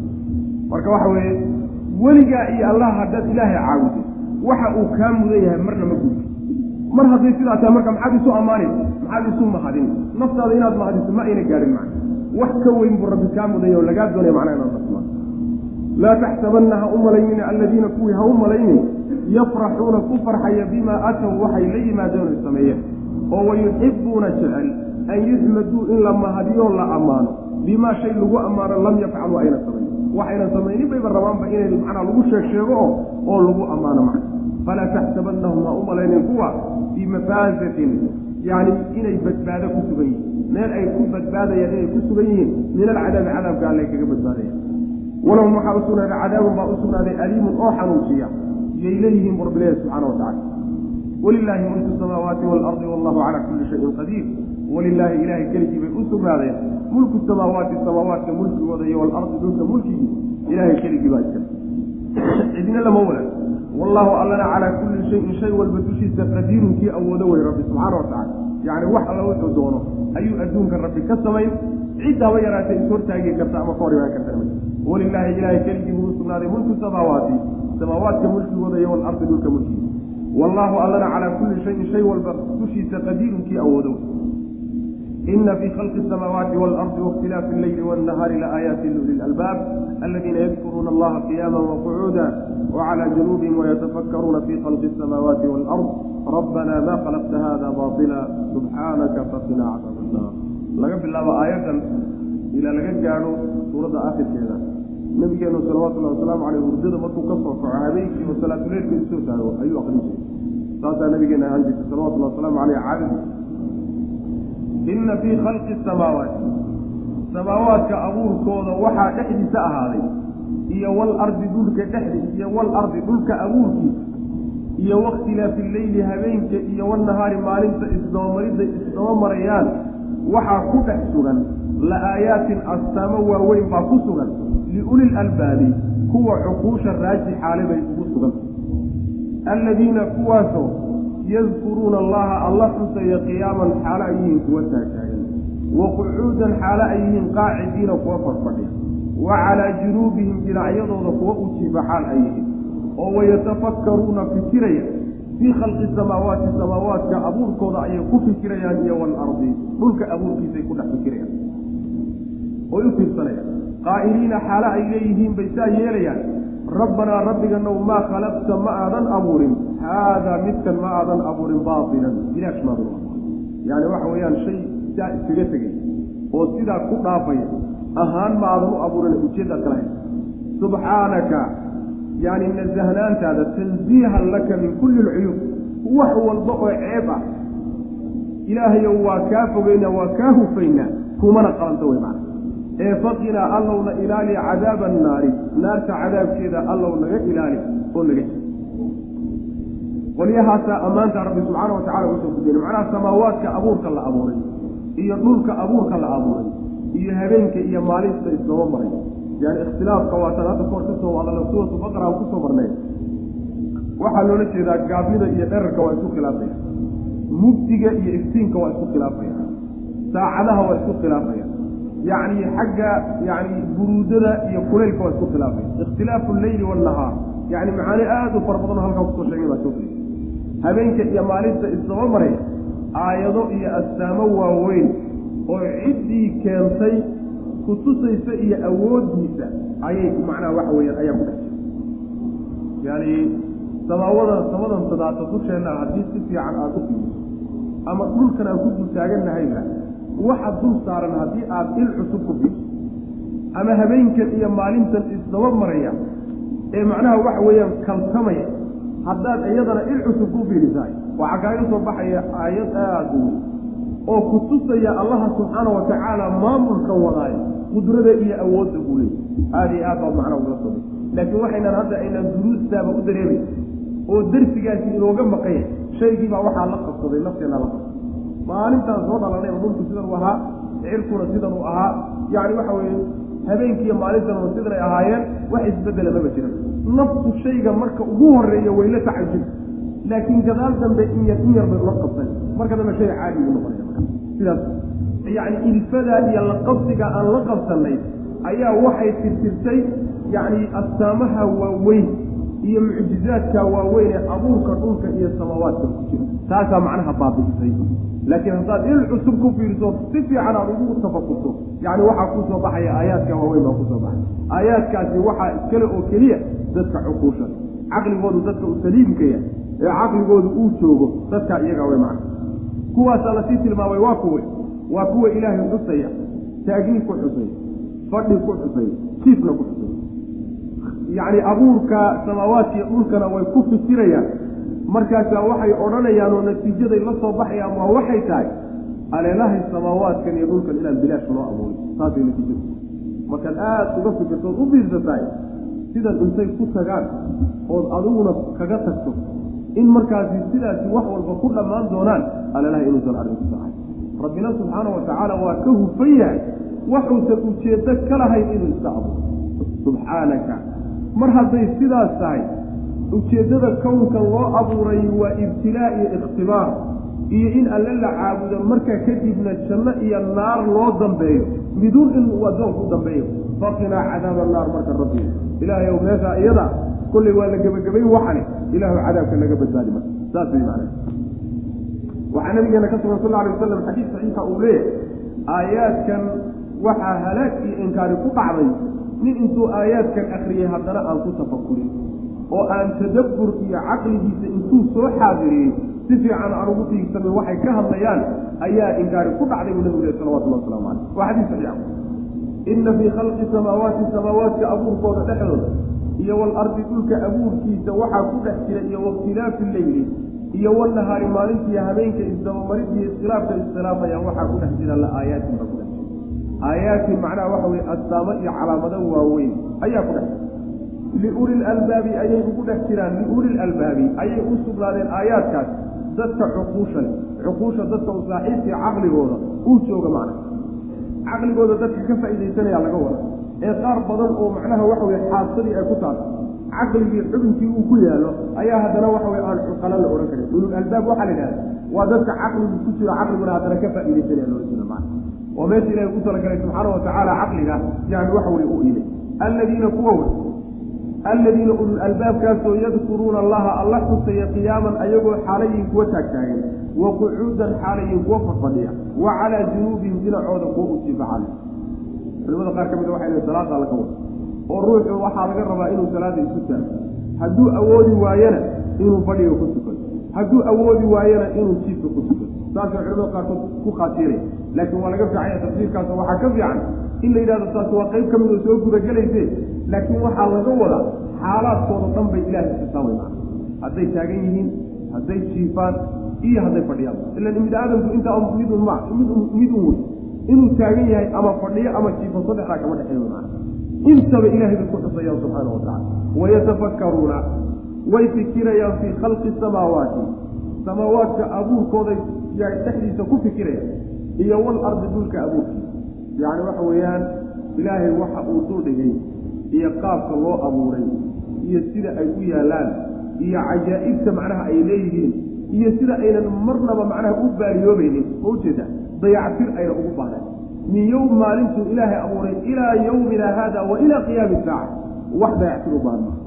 marka waxa weeye weligaa iyo allah haddaad ilaahay caawuday waxa uu kaa mudan yahay marna ma gudbi mar hadday sidaa tahay marka maxaad isu ammaanay maxaad isu mahadin. Naftaada inaad mahadiso ma ayna gaadhin macna. Wax ka weyn buu rabbi kaa mudanya oo lagaa doonaya macnaha inaad nasmaa laa taxsabanna ha u malaynina aladiina kuwii ha u malaynin yafraxuuna ku farxaya bimaa aatow waxay la yimaadeen sameeyeen. Oo wayuxibuuna jecel an yuxmaduu in la mahadiyoo la ammaano. Bimaa shay lagu ammaano lam yafcalu ayna samayn waxayna samaynin bayba rabaanba inay macnaa lagu sheeg sheego oo oo lagu ammaano macna falaa taxsabannahum ha u malaynin kuwa bimafaasatin yacni inay badbaado ku sugan yihiin meel ay ku badbaadayaan inay ku sugan yihiin min alcadaabi cadaabka alle kaga badbaadayaan walahum waxaa u sugnaaday cadaabun baa u sugnaaday aliimun oo xanuujiya yay leeyihiin bu rabbileeya subxana wa tacala walilaahi mulku samaawaati waalardi wallahu calaa kulli shayin qadiir walilaahi ilaahay keligii bay u sugnaadeen mulku samaawaati samaawaadka mulkigooda iyo waalardi dhulka mulkigii ilaahay keligii baa iskale cidina lama walaag wallaahu allana calaa kulli shayin shay walba dushiisa qadiirun kii awoodo wey rabbi subxaana wa tacala yacni wax alla wuxuu doono ayuu adduunka rabbi ka samayn cid haba yaraatay is hortaagi karta ama ka hor imaan karta walilaahi ilaahay keligii buu u sugnaaday mulku samaawaati. Samaawaadka mulkigooda iyo waalardi dhulka mulkigiisa wallaahu allana calaa kulli shayin shay walba dushiisa qadiirun kii awoodo ina fii khalqi asamaawaati waalardi waiktilaafi alleyli wاnnahaari laaayaati luli lalbaab aladiina yadkuruuna allaha qiyaama waqucuuda wacalaa junuubihim wayatafakkaruuna fii khalqi asamaawaati waalard rabbanaa maa khalaqta hada baatila subxaanaka faqinaa cadaab laga bilaabo aayaddan ilaa laga gaadho suuradda aakhirkeeda nabigeenu salawatullahi wasalaamu caleyh hurdada markuu ka soo kaco habeenkii oo salaatuleylka isoo taago ayuu aqrin jiray saasaa nabigeena ahaan jirtay salawatullahi wasalaamu caleyh cadad inna fii khalqi samaawaati samaawaadka abuurkooda waxaa dhexdiisa ahaaday iyo walardi dhulka dhexdi iyo walardi dhulka abuurkiisa iyo wakhtilaafi leyli habeenka iyo wanahaari maalinta isdabamaridda isdaba marayaan waxaa ku dhex sugan la-aayaatin astaamo waaweyn baa ku sugan liulil albaabi kuwa cuquusha raaji xaale bay ugu sugan alladiina kuwaasoo yadkuruuna allaha alla xusaya qiyaaman xaalo ay yihiin kuwa taagtaagan wa qucuudan xaalo ay yihiin qaacidiina kuwa fadfadhiya wa calaa junuubihim dhinacyadooda kuwa u jiifa xaal ay yihiin oo wayatafakkaruuna fikiraya. Fii khalqi samaawaati samaawaadka abuurkooda ayay ku fikirayaan iyo waalardi dhulka abuurkiisay ku dhex fikirayaan. Oy u fiirsanayaan. Qaa'iliina xaalo ay leeyihiin bay saa yeelayaan. Rabbanaa rabbiganow maa khalaqta ma aadan abuurin haadaa midkan ma aadan abuurin baatilan bilaash maadan yani waxa weeyaan shay saa iskaga tegay oo sidaa ku dhaafaya ahaan ma aadan u abuurin ujeeddaad kala hay subxaanaka yani nasahnaantaada tansiihan laka min kulli lcuyuub wax walba oo ceeb ah ilaahayow waa kaa fogeynaa waa kaa hufaynaa kumana qalanto wey macna ee faqinaa allowna ilaali cadaaba annaari naarta cadaabkeeda allow naga ilaali oo naga qolyahaasaa ammaanta rabbi subxaana wa tacala u soo kujeenay macnaha samaawaadka abuurka la abuuray iyo dhulka abuurka la abuuray iyo habeenka iyo maalinta isdaba maray. Yani ikhtilaafka waataan hadda kahor ka soo hadalna suuratu baqara aan ku soo marnay. Waxaa loola jeedaa gaabnida iyo dherarka waa isku khilaafaya. Mugdiga iyo iftiinka waa isku khilaafaya. Saacadaha waa isku khilaafaya. Yacni xagga yani buruudada iyo kulaylka waa isku khilaafaya. Ikhtilaafu alleyli waannahaar yani macaani aada u fara badanoo halkaa ku soo sheegay baa soo habeenka iyo maalinta isdaba maray aayado iyo astaamo waaweyn oo ciddii keentay kutusaysa iyo awooddiisa ayay macnaha waxa weeyaan ayaa ku dhex jira yani samaawada samadan sadaata dusheenna haddii si fiican aada u fiiriso ama dhulkan aan ku dul taagannahayba waxa dul saaran haddii aada il cusub ku fiirso ama habeenkan iyo maalintan isdaba maraya ee macnaha waxa weeyaan kaltamaya haddaad iyadana il cusub ku fiirisahay waxaa kaaga soo baxaya aayad aada u oo ku tusaya allaha subxaana wa tacaala maamulka wadaayo qudrada iyo awoodda uu leeyay aada iyo aad baad macnaa ugala soo laakiin waxaynan hadda aynaan duruustaaba u dareemay oo darsigaasi inooga maqanya shaygiibaa waxaa la qabsaday nafteena la qabsaday. Maalintaan soo dhalanay dhulku sidan u ahaa cirkuna sidan uu ahaa. Yacni waxa weeye habeenkiiyo maalintan sidanay ahaayeen wax isbedela maba jiran naftu shayga marka ugu horreeya wayla tacajub laakiin gadaal dambe in yar in yar bay ula qabsan marka dambe shay caadi u noqonaya sidaas. Yacni ilfadaa iyo laqabsiga aan la qabsanay ayaa waxay tirtirtay yacni astaamaha waaweyn iyo mucjizaadka waaweyn ee abuurka dhulka iyo samaawaadka ku jira taasaa macnaha baabiisay. Laakiin haddaad il cusub ku fiiriso si fiican aad ugu tafakurto yacni waxaa ku soo baxaya aayaadka waaweyn baa ku soo baxay. Aayaadkaasi waxaa iskale oo keliya dadka cuquusha. Caqligoodu dadka u saliimkaya ee caqligoodu uu joogo dadkaa iyagaa way macna. Kuwaasaa la sii tilmaamay waa kuwe. Waa kuwa ilaahay xusaya taagni ku xusaya fadhi ku xusaya jiifna ku xusaya. Yacni abuurka samaawaadkiiyo dhulkana way ku fikirayaan markaasaa waxay odhanayaan oo natiijaday la soo baxayaan waa waxay tahay aleelahay samaawaadkan iyo dhulkan inaan bilaash loo abuuray saasay natiijadu. Markaad aada uga fikirtood u fiirsatahay sidan intay ku tagaan ood adiguna kaga tagto in markaasi sidaasi wax walba ku dhammaan doonaan aleelahay inuusan arrinkusa ahay rabbina subxaana wa tacaala waa ka hufan yahay waxuusan ujeeddo ka lahayn inuu iska abuuro subxaanaka mar hadday sidaas tahay ujeeddada kownkan loo abuuray waa ibtilaa iyo ikhtibaar iyo in alle la caabudo markaa kadibna janno iyo naar loo dambeeyo. Miduun inuu addoonku dambeeyo. Faqinaa cadaaba naar marka rabbi. Ilaahay ow meeshaa iyada. Kollay waa la gebagabayn waxane ilaahu cadaabka naga badbaadi marka saas way macnaa waxaa nabigeena ka sugan sal alay wasalam xadiis saxiixa uu leeyahay aayaadkan waxaa halaag iyo inkaari ku dhacday. Nin intuu aayaadkan akriyay haddana aan ku tafakurin oo aan tadabbur iyo caqligiisa intuu soo xaadiriyey si fiican aan ugu fiigsamin waxay ka hadlayaan ayaa inkaari ku dhacday buu nabigu leh salawatullah waslamu caleyh waa xadiis saxiixa inna fii khalqi samaawaati samaawaadka abuurkooda dhexdooda iyo walardi dhulka abuurkiisa waxaa ku dhex jira iyo wakhtilaafi leyli iyo wanahaari maalintiiyo habeenka isdabamarid iyo iskhilaafka iskhilaafayaan waxaa ku dhex jira la aayaatin baa ku dhex jira. Aayaatin macnaha waxa weye astaamo iyo calaamado waaweyn ayaa ku dhex jira liuli lalbaabi ayay ugu dhex jiraan liuli lalbaabi ayay u sugnaadeen aayaadkaas dadka cuquusha cuquusha dadka u caqligooda uu jooga macna caqligooda dadka ka faa'iidaysanaya laga wada ee qaar badan oo macnaha waxa weye xaasadii ay ku taal caqligii xubinkii uu ku yaalo ayaa haddana waxa weye aan cuqala la odhan karin ulul albaab waxaa la yidhahda waa dadka caqligu ku jiro caqliguna haddana ka faa'iidaysanaya loola jeeda macna oo meesha ilahi ku talagalay subxaana wa caqliga yani waxa weye u iilay alladiina kuwa alladiina ulul albaabkaasoo yadkuruuna allaha alla xusaya qiyaaman ayagoo xaalayin kuwa taagtaagan wa qucuudan xaalayin kuwa fadfadhiya wa calaa junuubihim dhinacooda kuwa u jiifacale culimada qaar ka mida waxay lehin salaada alla wada oo ruuxu waxaa laga rabaa inuu salaada isu taago hadduu awoodi waayana inuu fadhiga ku tukado hadduu awoodi waayana inuu jiifka ku tukado saasay culimada qaarkood ku khaatiiraya laakiin waa laga fiicanya tafsiirkaas waxaa ka fiican in la yidhahdo taas waa qayb ka mid oo soo gudagelayse laakiin waxaa laga wadaa xaalaadkooda dhan bay ilaahay xisaabay maa hadday taagan yihiin hadday jiifaan iyo hadday fadhiyaan. Ilan ibni aadamku intaa midun ma midun midun wey. Inuu taagan yahay ama fadhiyo ama jiifo saddexdaa kama dhexeeyo maa intaba ilahay bay ku xusayaan subxaana wa wayatafakkaruuna way fikirayaan fii khalqi samaawaati. Samaawaadka abuurkooday dhexdiisa ku fikirayaan iyo wal ardi dhulka abuurkiisa yacni waxa weeyaan ilaahay waxa uu duldhigay iyo qaabka loo abuuray iyo sida ay u yaallaan iyo cajaa'ibta macnaha ay leeyihiin iyo sida aynan marnaba macnaha u baaliyoobaynin oo ujeeda dayactir ayna ugu baahnayn. Min yowm maalintuu ilaahay abuuray ilaa yowmina haada wa ilaa qiyaami saaca. Wax dayactir u baahan maa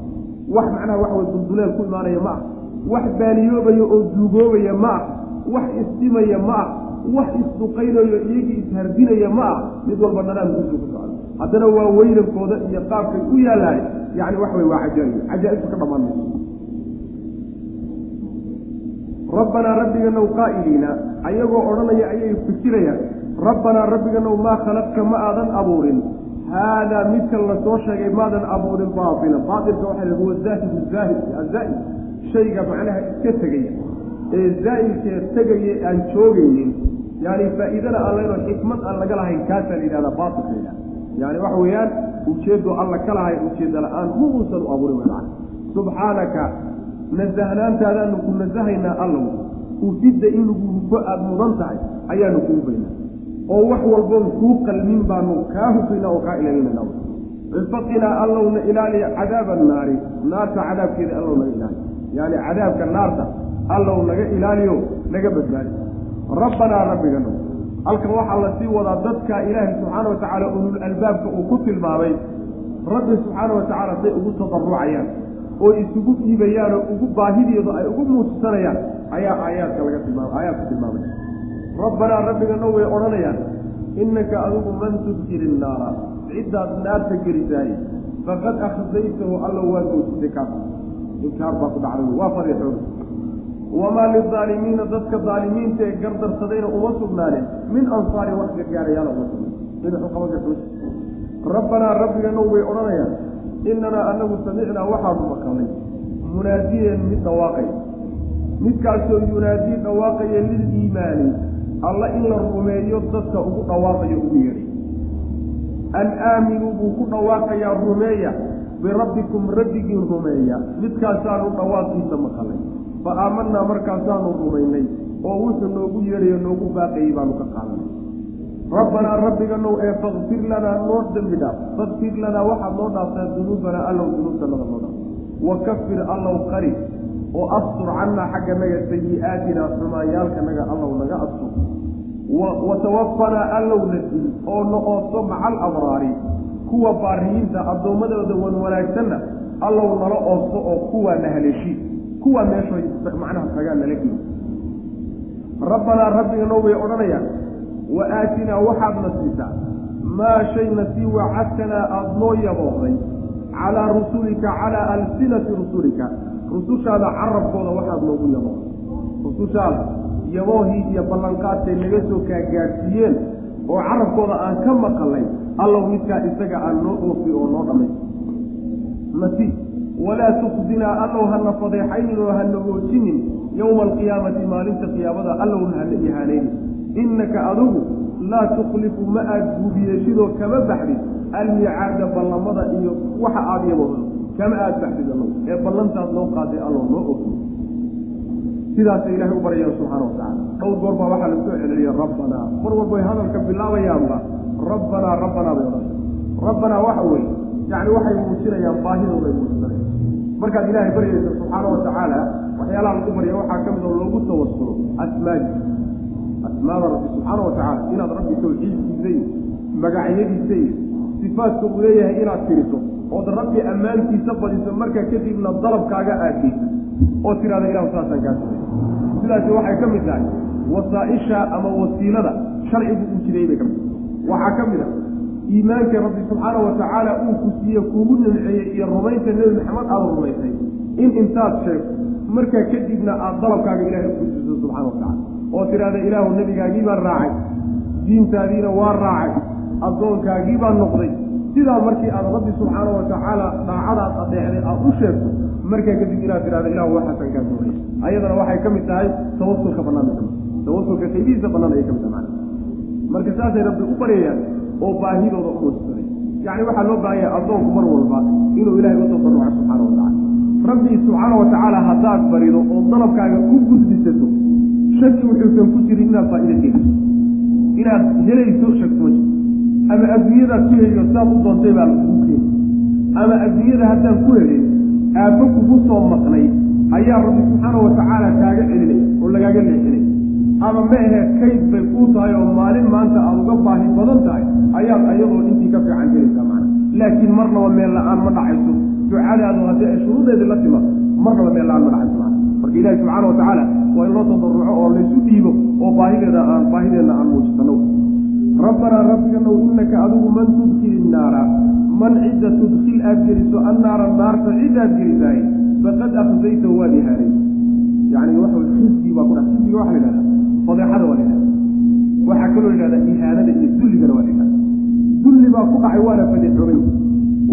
wax macnaha waxa way dulduleel ku imaanaya ma ah wax baaliyoobaya oo duugoobaya ma ah wax isdhimaya ma ah wax isduqaynayo iyagii ishardinaya ma ah mid walba nadaamkiisu ku socda haddana waa weynankooda iyo qaabkay u yaalaan yani wax wey waa cajaaib cajaaibta ka dhammaan mayso rabbanaa rabbiganow qaa'iliina ayagoo odhanaya ayay fikirayaan rabbanaa rabbiganow maa khalaqta ma aadan abuurin. Haadaa midkan la soo sheegay maadan abuurin baatila baailka waxaa huwa zaahidu zaahid azaa-id shayga macnaha iska tegaya ee zaa'ilkee tegaya aan joogaynin yani faa'iidana aan laynoo xikmad aan laga lahayn kaasaa la yidhahdaa baatilka yidhahda yani waxa weeyaan ujeedo alla ka lahay ujeeda la'aan ma uusan u abuurin way macana subxaanaka nasahnaantaadaanu ku nasahaynaa allow ufidda in lagu hufo aada mudan tahay ayaanu kuu baynaa. Oo wax walboon kuu qalmin baanu kaa hufaynaa oo kaa ilaalinayna. Cifaqinaa allowna ilaaliya cadaaba annaari naarta cadaabkeeda allow naga ilaaliy yani cadaabka naarta allow naga ilaaliyo naga badbaadi rabbanaa rabbigano halkan waxaa la sii wadaa dadka ilaahay subxaana wa tacaala ulul albaabka uu ku tilmaamay. Rabbi subxaana wa tacaala say ugu tadarucayaan oo isugu dhiibayaan oo ugu baahideedu ay ugu muujsanayaan. Ayaa aayaadka laga tilmaam aayaadku tilmaamay. Rabbanaa rabbigano way odhanayaan innaka adigu man tudkiri innaara ciddaad naarta gelisaay faqad akhzaytahu allow waa doojisay kaas inkaar baa ku dhacday waa fadiixoog wamaa lilaalimiina dadka daalimiinta ee gardarsadayna uma sugnaanin min ansaari wax gargaarayaala uma gardoos rabbanaa rabbiganow way odhanayaan inanaa anagu samicnaa waxaanu maqalnay munaadiyan mid dhawaaqay midkaasoo yunaadii dhawaaqaya liliimaani alla in la rumeeyo dadka ugu dhawaaqayo ugu yeedhay an aaminuu buu ku dhawaaqayaa rumeeya birabbikum rabbigiin rumeeya midkaasaanu dhawaaqiisa maqalnay fa aamanaa markaasaanu rumaynay oo wuxuu noogu yeedhayo noogu baaqayey baanu ka qaadanay. Rabbanaa rabbiganow ee fakfir lanaa noo dembi dhaaf. Fakfir lanaa waxaad noo dhaaftaa dunuubanaa allow dunuubtanada noo dhaaf. Wa kafir allow qari oo astur cannaa xagga naga sayi-aatinaa xumaanyaalkanaga allow naga astur. Wa tawafanaa allow na dil oo na ooso maca alabraari kuwa baariyiinta addoommadooda wan wanaagsanna allow nala ooso oo kuwaa na haleeshii kuwaa meeshoy macnaha tagaan nala geli. Rabbanaa rabbiganow bay odhanayaan wa aatinaa waxaadna siisaa maa shayna sii wacadtanaa aada noo yabooday calaa rusulika calaa alsinati rusulika. Rusushaada carabkooda waxaad noogu yabooday rusushaada yaboohii iyo ballanqaadkay naga soo kaagaadhsiiyeen oo carabkooda aan ka maqalnay allow midkaa isaga aan noo oofi oo noo dhamay nasi walaa tukzinaa allow hana fadeexaynin oo hana hoojinin yowma alqiyaamati maalinta qiyaamada allowna hana ihaanaynin innaka adigu laa tuklifu ma aad guubiyeeshidoo kama baxdid almicaada ballamada iyo waxa aada yaboodo kama aad baxdid allow ee ballantaad noo qaaday allow noo ofi sidaasay ilahay u barayaan subxaana watacala dhowr goor baa waxaa la soo celeliya rabbanaa mar walbay hadalka bilaabayaanba rabbanaa rabbanaa bay odhanaya rabbanaa waxa weeye yacni waxay muujinayaan baahidooda ay muujinayaan. Markaad ilaahay baryaysa subxaana wa tacaala waxyaalaha lagu barya waxaa ka mid oo loogu tawasulo asmaadi asmaada rabbi subxaana wa tacaala inaad rabbi tawxiidkiisa iyo magacyadiisa iyo sifaadka uu leeyahay inaad tiriso ood rabbi ammaantiisa badiso markaa kadibna dalabkaaga aadgeyso oo tidhahda ilahu saasaan kaa samey sidaasi waxay ka mid tahay wasaaisha ama wasiilada sharcigu uu jiray bay ka mid waxaa ka mid a iimaanka rabbi subxaana wa tacaala uu ku siiye kuugu nimceeyey iyo rumaynta nebi maxamed aada rumaysay. In intaad sheegto markaa kadibna aada dalabkaaga ilahay u gudbiso subxana wa tacala oo tidhahda ilaahu nebigaagii baan raacay diintaadiina waa raacay addoonkaagii baan noqday. Sidaa markii aad rabbi subxaana wa tacaala daacadaad adeecday aada u sheegto markaa kadib inaad tidhahda ilahu waxaasan kaa doonaya ayadana waxay ka mid tahay tawasulka bannaan bay ka mid tawasulka qaybihiisa bannaan ayay ka mid tahay. Marka saasay rabbi u baryayaan oo baahidooda u muujisanay yacni waxaa loo baahanya addoonku mar walba inuu ilahay u soo barruca subxaana wa tacala rabbi subxaana wa tacaala haddaad barido oo dalabkaaga ku gudbisato shaki wuxuusan ku jirin inaad faa'iida keeniso inaad helayso shaki kuma jirto. Ama adduunyadaad ku heliyo saad u doontay baa lakugu keeni ama adduunyada haddaan ku helin aabbo kugu soo maqnay ayaa rabbi subxaana wa tacaala kaaga celinaya oo lagaaga leexinay ama ma ahe kayd bay kuu tahay oo maalin maanta aada uga baahi badan tahay ayaad ayadoo intii ka fiican gelaysaa macana laakiin marnaba meel la'aan ma dhacayso. Ducadaadu haddii ay shuruudeedii la timaado marnaba meel la'aan ma dhacayso macana marka ilaahi subxaana wa tacaala waa in loo tadarruco oo laysu dhiibo oo baahideeda aan baahideedna aan muujisano. Rabbanaa rabbiganow innaka adigu man tudkil innaara man cidda tudkil aad geliso annaara naarta cidaad gelisaay faqad akhzayta waad ihaaray yani waxa xisgi baa ku dha xisgiga waxa la yidhahdaa fadeexada waa la waxaa kaloo la yidhahdaa ihaanada iyo dulligana waa la dulli baa ku dhacay waana fadeexoobay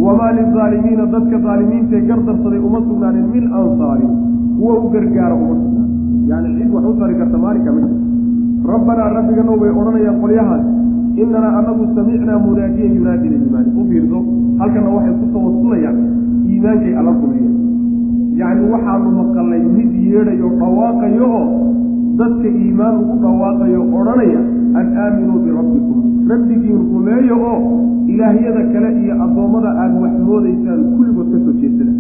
wamaa lizaalimiina dadka daalimiintae gardarsaday uma sugnaanin min ansaarin kuwa u gargaara uma sugnaan yani cid wax u tari karta maalinka ma rabbanaa rabbiganow bay odhanayaan qolyahaas inanaa anagu samicnaa munaadiyan yunaadi liimaani u fiirso halkana waxay ku tawasulayaan iimaankay alla rumeeyeen yacni waxaanu maqalnay mid yeedhayo dhawaaqayo oo dadka iimaan ugu dhawaaqayo odhanaya an aaminuu birabbikum. Rabbigiin rumeeyo oo ilaahyada kale iyo addoommada aada wax moodaysaan kulligood ka soo jeedsada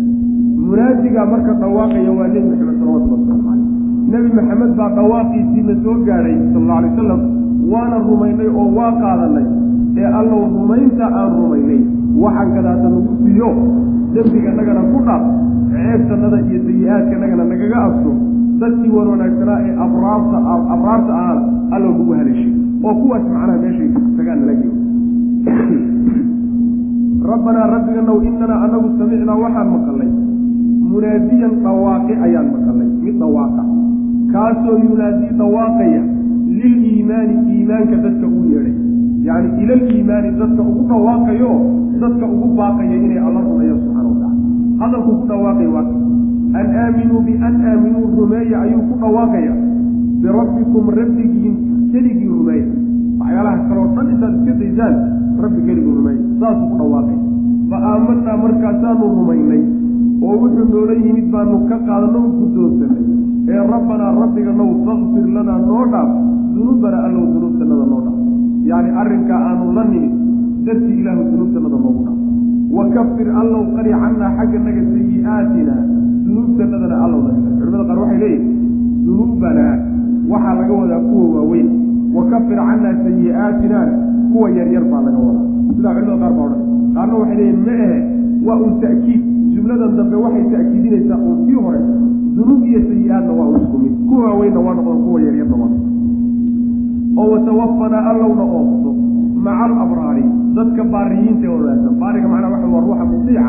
munaadigaa marka dhawaaqaya waa nebi maxamed salawatullah waslamu caleyh nebi maxamed baa dhawaaqiisiina soo gaadhay sal alla alay wasalam waana rumaynay oo waa qaadanay. Ee allow rumaynta aan rumaynay waxaan kadaata nagu siiyo dembiganagana ku dhaaf ceebtanada iyo sayi-aadkanagana nagaga afso dadkii wan wanaagsanaa ee abraarta abraarta ahaana allow nagu haleeshay oo kuwaas macnaha meeshay tagaan nala geeyo. Rabbanaa rabbiganow inanaa anagu samicnaa waxaan maqalnay. Munaadiyan dhawaaqi ayaan maqalnay mid dhawaaqa kaasoo yunaadii dhawaaqaya liliimaani iimaanka dadka uu yeedhay. Yacni ilaliimaani dadka ugu dhawaaqayo dadka ugu baaqaya inay alla rumeeyaan subxana watacala hadalkuu ku dhawaaqaya waa an aaminuu bian aaminuu rumeeya ayuu ku dhawaaqaya birabbikum rabbigiin keligii rumeeya waxyaalaha kaloo dhan intaad iska daysaan rabbi keligii rumeeya saasuu ku dhawaaqaya fa aamanaa markaasaanu rumaynay oo wuxuu noola yimid baanu ka qaadano u guddoonsanay ee rabbanaa rabbiganow fakfir lanaa noo dhaaf dunuubana allow dunuubtanada noo dhaaf yacni arrinkaa aanu la nimid dartii ilaahu dunuubtanada noogu dhaaf wa kafir allow qari cannaa xagga naga sayi-aatina dunuubtanadana allow culimada qaar waxay leeyihiin dunuubanaa waxaa laga wadaa kuwa waaweyn. Wa kafir cannaa sayi-aatinana kuwa yaryar baa laga wadaa. Sidaa culimada qaar baa odhan. Qaarna waxay leeyihiin ma ahe waa un ta'kiid. Jumladan dambe waxay ta'kiidinaysaa uun sii hore dunuub iyo sayi-aadna waa isku mid. Kuwa waaweynna waa noqon kuwa yaryarna waa oo watawafanaa allowna oobso maca alabraari dadka baariyiinta ee wanaagsan baariga macnaa waxa waa ruuxa mutiica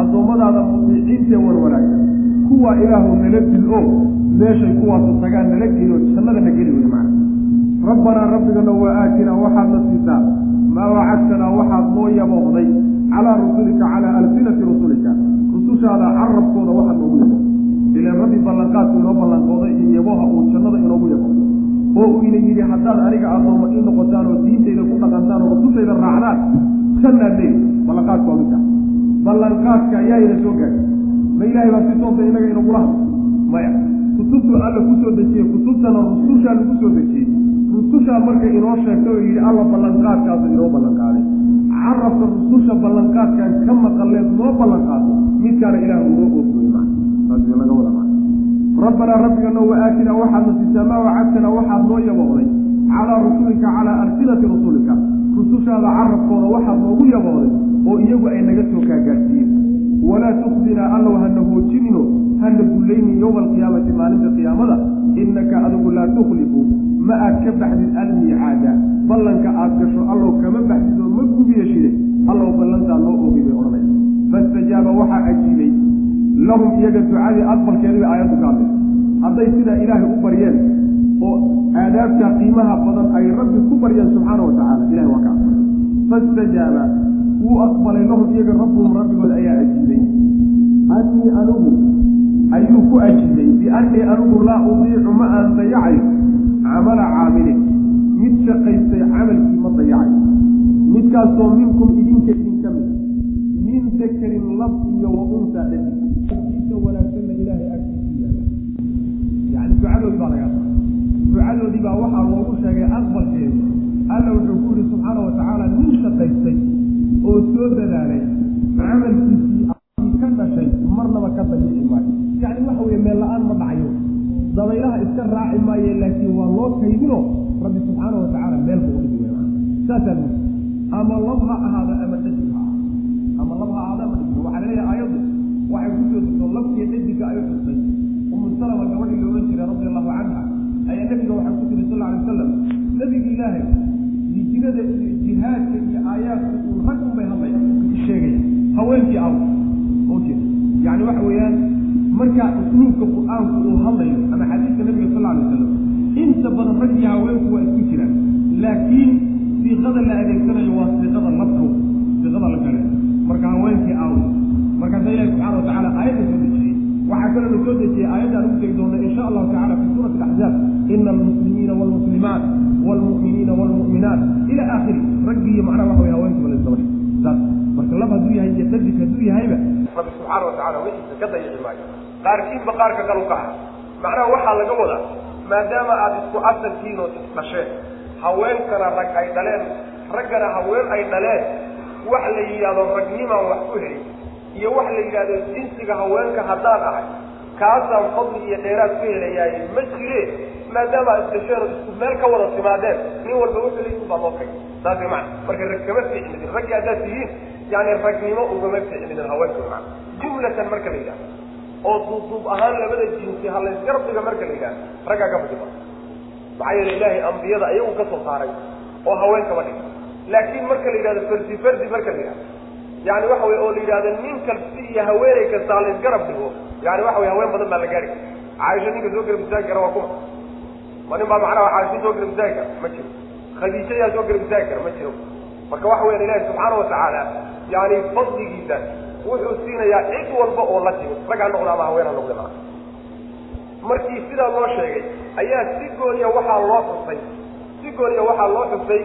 addoommadaada mutiiciinta ee warwanaagsan kuwa ilaahu nala dil meeshay kuwaasu tagaan nala geliyo jannada na geli wey macna. Rabbanaa rabbigana waa aatinaa waxaad na siisaa. Maa wacadtanaa waxaad noo yaboohday calaa rusulika calaa alsinati rusulika. Rusushaada carabkooda waxaad noogu yabo ilaan rabbi ballanqaadku inoo ballanqooday iyo yaboha uu jannada inoogu yabo oo uu ina yidhi haddaad aniga addoommo ii noqotaan oo diintayda ku dhaqantaan oo rusushayda raacdaan jannaad leey ballanqaadku waa midka ballanqaadka ayaa ina soo gaadhay ma ilaahay baa si toonta inaga inagula hadlo. Maya kutubtu alla ku soo dejiyey kutubtana rusushaa lagu soo dejiyey. Rusushaa markay inoo sheegtay oo yidhi alla ballanqaadkaasu inoo ballanqaaday. Carabka rususha ballanqaadkan ka maqaleed noo ballanqaado midkaana ilaah unoo oogooy ma. Saas laga wada ma rabbanaa rabbigano wa aatinaa waxaadna siisaa maa wacadtanaa waxaad noo yabooday. Calaa rusulika calaa alsinati rusulika rusushaada carabkooda waxaad noogu yabooday oo iyagu ay naga soo kaagaarsiiyeen walaa tukzinaa allow hana hoojinino hana dullaynin yowma alqiyaamati maalinta qiyaamada innaka adigu laa tukhlifu ma aad ka baxdid almiicaada ballanka aad gasho allow kama baxdid oo ma gubiyeshide allow ballantaa noo oogay bay fastajaaba waxaa ajiibay lahum iyaga ducadii aqbalkeedii bay aayaddu ka hadlaysa hadday sidaa ilaahay u baryeen oo aadaabta qiimaha badan ay rabbi ku baryeen subxaana wa tacala ilahay waa ka fastajaaba wuu aqbalay lahum iyaga rabbuhum rabbigood ayaa ajiibay anii anugu ayuu ku ajiibay biannii anugu laa udiicu ma aan dayacayo camala caamilin mid shaqaystay camalkii ma dayacayo midkaasoo minkum idinka idinka mid. Min dakarin lab iyo wa untaa dhadi kiisa wanaagsanna ilaahay agtiisu yaalla yani ducadoodii baa laga ducadoodii baa waxaa loogu sheegay aqbalkeedu. Alla wuxuu ku yihi subxaana wa tacaala nin shaqaystay oo soo dadaalay camalkiisii ka dhashay marnaba ka dayici maayo yani waxa weye meel la'aan ma dhacayo dabaylaha iska raaci maaye laakiin waa loo kaydino. Rabbi subxaana wa tacaala meel buu w saasaa lu ama lab ha ahaado ama dhadig ha ahaado. Ama lab ha ahaado ama dhadig waxaa la leeyahay aayaddu. Waxay ku soo degto labkii dhadiga ay xusay umu salama gabadhii loohan jiray radi allahu canha ayaa nebiga waxay ku tiri sal alay wasalam nebiga ilaahay hijirada iyo jihaadka iyo aayaadka uu rag un bay hadlaya sheegaya haweenkii aw yani waxa weeyaan marka usluubka qur'aanku uu hadlayo ama xadiidka nabiga sal alay wasalam inta badan rag haweenku waa isku jiraan. Laakiin siiqada la adeegsanayo waa siiqada labkow siiqada la gale marka haweenkii aaw markaasa ilahi subxana wa tacala aayadda soo dejiyey waxaa kaloo la dejiyey aayaddan ugu tegi doona insha allahu tacala fi suurati alaxzaab ina almuslimiina waalmuslimaat waalmu'miniina waalmu'minaat ila aakhiri. Raggii macnaha waxa wey haweenkiiba la isdaba saas marka lab hadduu yahay iyo dhadig hadduu yahayba rabbi subxaana wa tacala wixiisa ka dayici maayo. Qaarkiinba qaarka kale u kaca macnaha waxaa laga wadaa maadaama aada isku asalkiin isdhasheen haweenkana rag ay dhaleen raggana haween ay dhaleen wax la yidhahdo ragnimaan wax ku helin iyo wax la yidhahdo jinsiga haweenka haddaan ahay kaasaan fadli iyo dheeraad ku helayaay ma jire maadaama aad isdhasheen oo isku meel ka wada timaadeen nin walba wuxuu leeyihiin baa loo kay saas macana marka rag kama fiicnidin raggii haddaad tihiin yani ragnimo ugama fiicnidin haweenka macana jumlatan marka la yidhahdo oo duubduub ahaan labada jinsi halaysgarbiga marka la yidhahdo raggaa ka fadima maxaa yeele ilaahay ambiyada ayagu ka soo saaray oo haween kama dhig laakiin marka la yidhahdo fardi fardi marka la yidhahdo yani waxa wey oo la yidhahdo nin kalsi iyo haweeney kasta halaysgarab dhigo yani waxa wey haween badan baa la gaari caaisha ninka soo garab istaagi kara waa kuma ma nin baa macnaha caaisha soo garab istaagi kara ma jiro. Khadiija yaa soo garab istaagi kara ma jiro. Marka waxa weyan ilahi subxaana watacaala yani fadligiisa wuxuu siinayaa cid walba oo la timid. Rag ha noqda ama haween ha noqda maa markii sidaa loo sheegay ayaa si gooniya waxaa loo xusay si gooniya waxaa loo xusay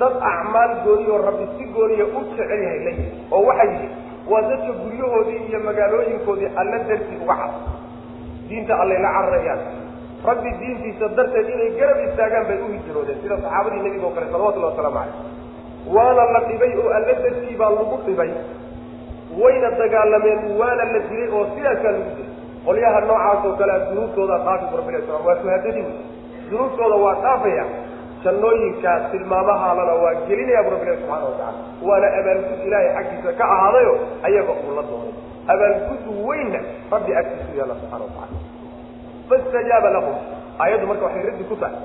dad acmaal gooniyoo rabbi si gooniya u jecel yahay la yihi oo waxay yihi waa dadka guryahoodii iyo magaalooyinkoodii alla dartii uga cad. Diinta allay la cararayaan rabbi diintiisa darteed inay garab istaagaan bay u hijroodeen sida saxaabadii nebiga oo kale salawatullahi wasalaamu calayh waana la dhibay oo alla dartii baa lagu dhibay wayna dagaalameen waana la dilay oo sidaasaa lagu dilay. Qolyaha noocaas oo kalea dunuubtooda dhaafi rabbi sl waa suhadadii wey. Dunuubtooda waa dhaafaya jannooyinka tilmaamahaalana waa gelinaya bu rabbi ilahi subxana watacala waana abaalgud ilaahay xaggiisa ka ahaadayo ayaga uu la doonay. Abaalgud weynna rabbi agtiisu yaalla subxana watacala fastajaaba lahum aayaddu marka waxay raddi ku tahay.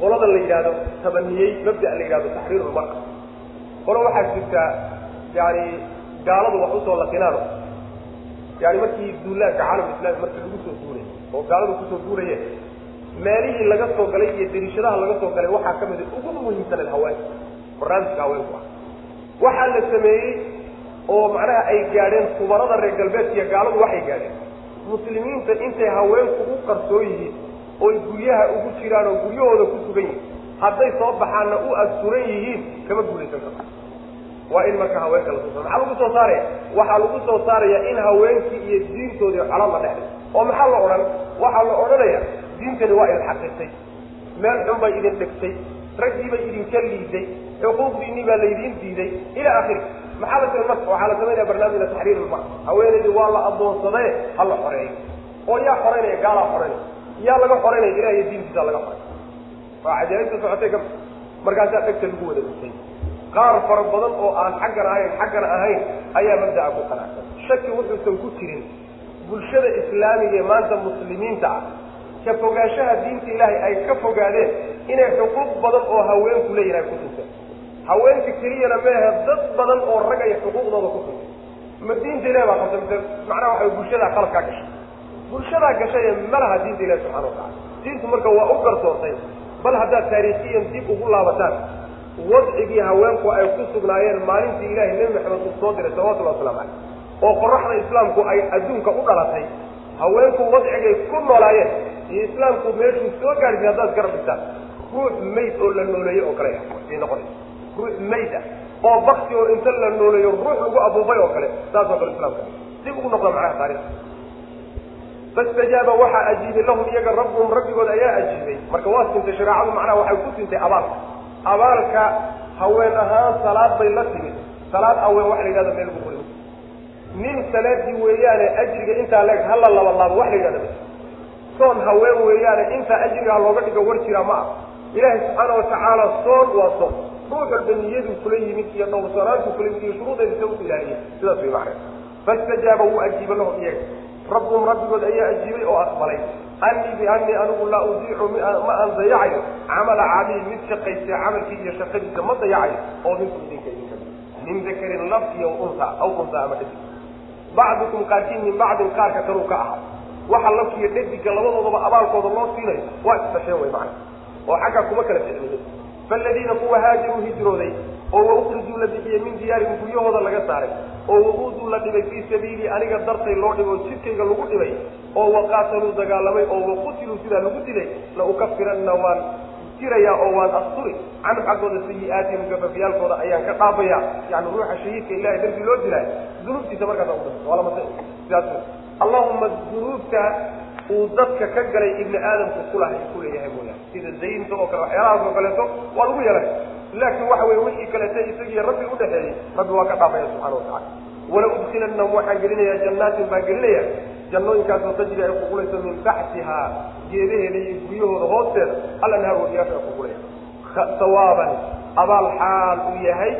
Qolada la yidhahdo tabaniyey mabda la yidhahdo taxriir lmar'a qolo waxaa jirtaa yani gaaladu wax u soo lakinaano yani markii duulaanka caalam islami markii lagu soo duulay oo gaaladu ku soo duulayeen meelihii laga soo galay iyo dariishadaha laga soo galay waxaa ka mid ugu muhiimsaneed haweenka barnaamijka haweenku ah. Waxaa la sameeyey oo macnaha ay gaadheen kubarada reer galbeedka iyo gaaladu waxay gaadheen muslimiinta intay haweenku u qarsoon yihiin oy guryaha ugu jiraan oo guryahooda ku sugan yihiin hadday soo baxaanna u asturan yihiin kama guulaysan karta waa in marka haweenka la soo maxaa lagu soo saaraya waxaa lagu soo saaraya in haweenkii iyo diintoodii colad la dhexday oo maxaa la odhan? Waxaa la odhanaya diintani waa idin xaqiirtay meel xun bay idin dhigtay. Raggii bay idinka liiday. Xuquuqdiinii baa laydiin diiday. Ila akhiri maxaa la samey marka? Waxaa la samaynaya barnaamijka taxriir ulmar haweenaydii waa la adoonsadaye ha la xoreeyo. Oo yaa xoreynaya gaalaa xoreynaya. Yaa laga xoreynaya ilaah iyo diintiisa laga xoray waa cajaa'ibta socotay ka markaasaa dhegta lagu wada dhintay qaar fara badan oo aan xaggan ahayn xaggan ahayn ayaa mabdaca ku qanacsan. Shaki wuxuusan ku jirin. Bulshada islaamiga ee maanta muslimiinta ah ka fogaanshaha diinta ilaahay ay ka fogaadeen inay xuquuq badan oo haweenku leeyihiin ay ku tunteen haweenka keliyana meehe dad badan oo rag ay xuquuqdooda ku ma diinta ilahi baa mise macnaha waxa bulshadaa qaladkaa gashay. Bulshadaa gashay ee ma laha diinta ilahi subxana watacala diintu marka waa u garsoortay bal haddaad taariikhiyan dib ugu laabataan wadcigii haweenku ay ku sugnaayeen maalintii ilahay nebi maxamed uu soo diray salawatullahi waslamu caleyh oo qoraxda islaamku ay adduunka u dhalatay haweenku wadcigay ku noolaayeen iyo islaamku meeshuu soo gaadhsay haddaad garab dhigtaan ruux mayd oo la nooleeyey oo kale ay noqonaysa mayd ah oo bakti oo inta la nooleeyo ruux lagu abuubay oo kale saasoo kale islaamka. Dib ugu noqda macnaha taarikhda fastajaaba waxaa ajiibay lahum iyaga rabbuhum rabbigood ayaa ajiibay. Marka waa sintay shareecadu macnaha waxay ku sintay abaalka. Abaalka haween ahaan salaad bay la timid. Salaad haween waxa la yidhahda meel qori nin salaadii weeyaane ajriga intaa leeg hala laba laabo wax la yidhahda soon haween weeyaane intaa ajriga ha looga dhigo war jira ma ah ilaahay subxaana watacaala soon waa soon ruux walba niyaduu kula yimid iyo dhowrsanaantuu kula yimid iyo shuruudeeda sa u sidaas way macna fastajaaba wuu ajiiba lahum iyaga rabbuhum rabbigood ayaa ajiibay oo aqbalay anii bianii anigu laa udiicu ma aan dayacayo camala caamiil mid shaqaystay camalkii iyo shaqadiisa ma dayacayo oo minkum idinka idinka min dakarin laf iyo unta aw unta ama dhadig bacdukum qaarkiin min bacdin qaarka kaluu ka ahaa waxa lafkiiyo dhadiga labadoodaba abaalkooda loo siinayo waa isdhasheen way macna oo xaggaa kuma kala ficniyin faaladiina kuwa haajaruu hijrooday oo waukrijuu la bixiyey min diyaarihim guryahooda laga saaray oo wauduu la dhibay fii sabiilii aniga dartay loo dhibay oo jidkayga lagu dhibay oo waqaataluu dagaalamay oo waqutiluu sidaa lagu dilay la ukafiranna waan jirayaa oo waan asturi canhum xaggooda sayi-aatihim gabafyaalkooda ayaan ka dhaafaya yani ruuxa shahiidka ilahay darbi loo dilaayo dunuubtiisa markaasa u waa lamase sidaas allahuma dunuubta uu dadka ka galay ibni aadamku kulahay kuleeyahay mooyaane. Sida zaynta oo kale waxyaalahaas oo kaleeto waa lagu yeelay. Laakiin waxa weye wixii kaleeta isagiiyo rabbi udhexeeyey rabbi waa ka dhaafaya subxana watacala wala udkilanahum waxaan gelinayaa jannaatin baan gelinaya. Jannooyinkaasoo tajri ay kuqulayso min taxtihaa geedaheeda iyo guryahooda hoosteeda alanhaar wadiyaasha ay kuqulaya sawaaban abaal xaal uu yahay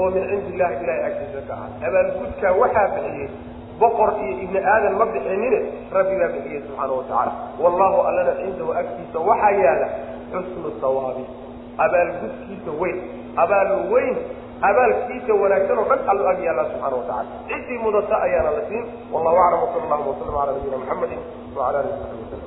oo min cindi illahi ilahay agtiisa ka ah abaalgudkaa waxaa bixiyey boqor iyo ibni aadan ma bixinine? Rabbi baa bixiyey subxaana watacaala wallahu allana cindahu agtiisa. Waxaa yaalla xusnu sawaabi. Abaalgudkiisa weyn. Abaal weyn. Abaalkiisa wanaagsan oo dhan allu ag yaallaa subxana watacala ciddii mudata ayaana la siin. Wallahu aclam wasala allahuma wasalam cala nabiyina maxamedin wacala alihi wasaxbi wasalam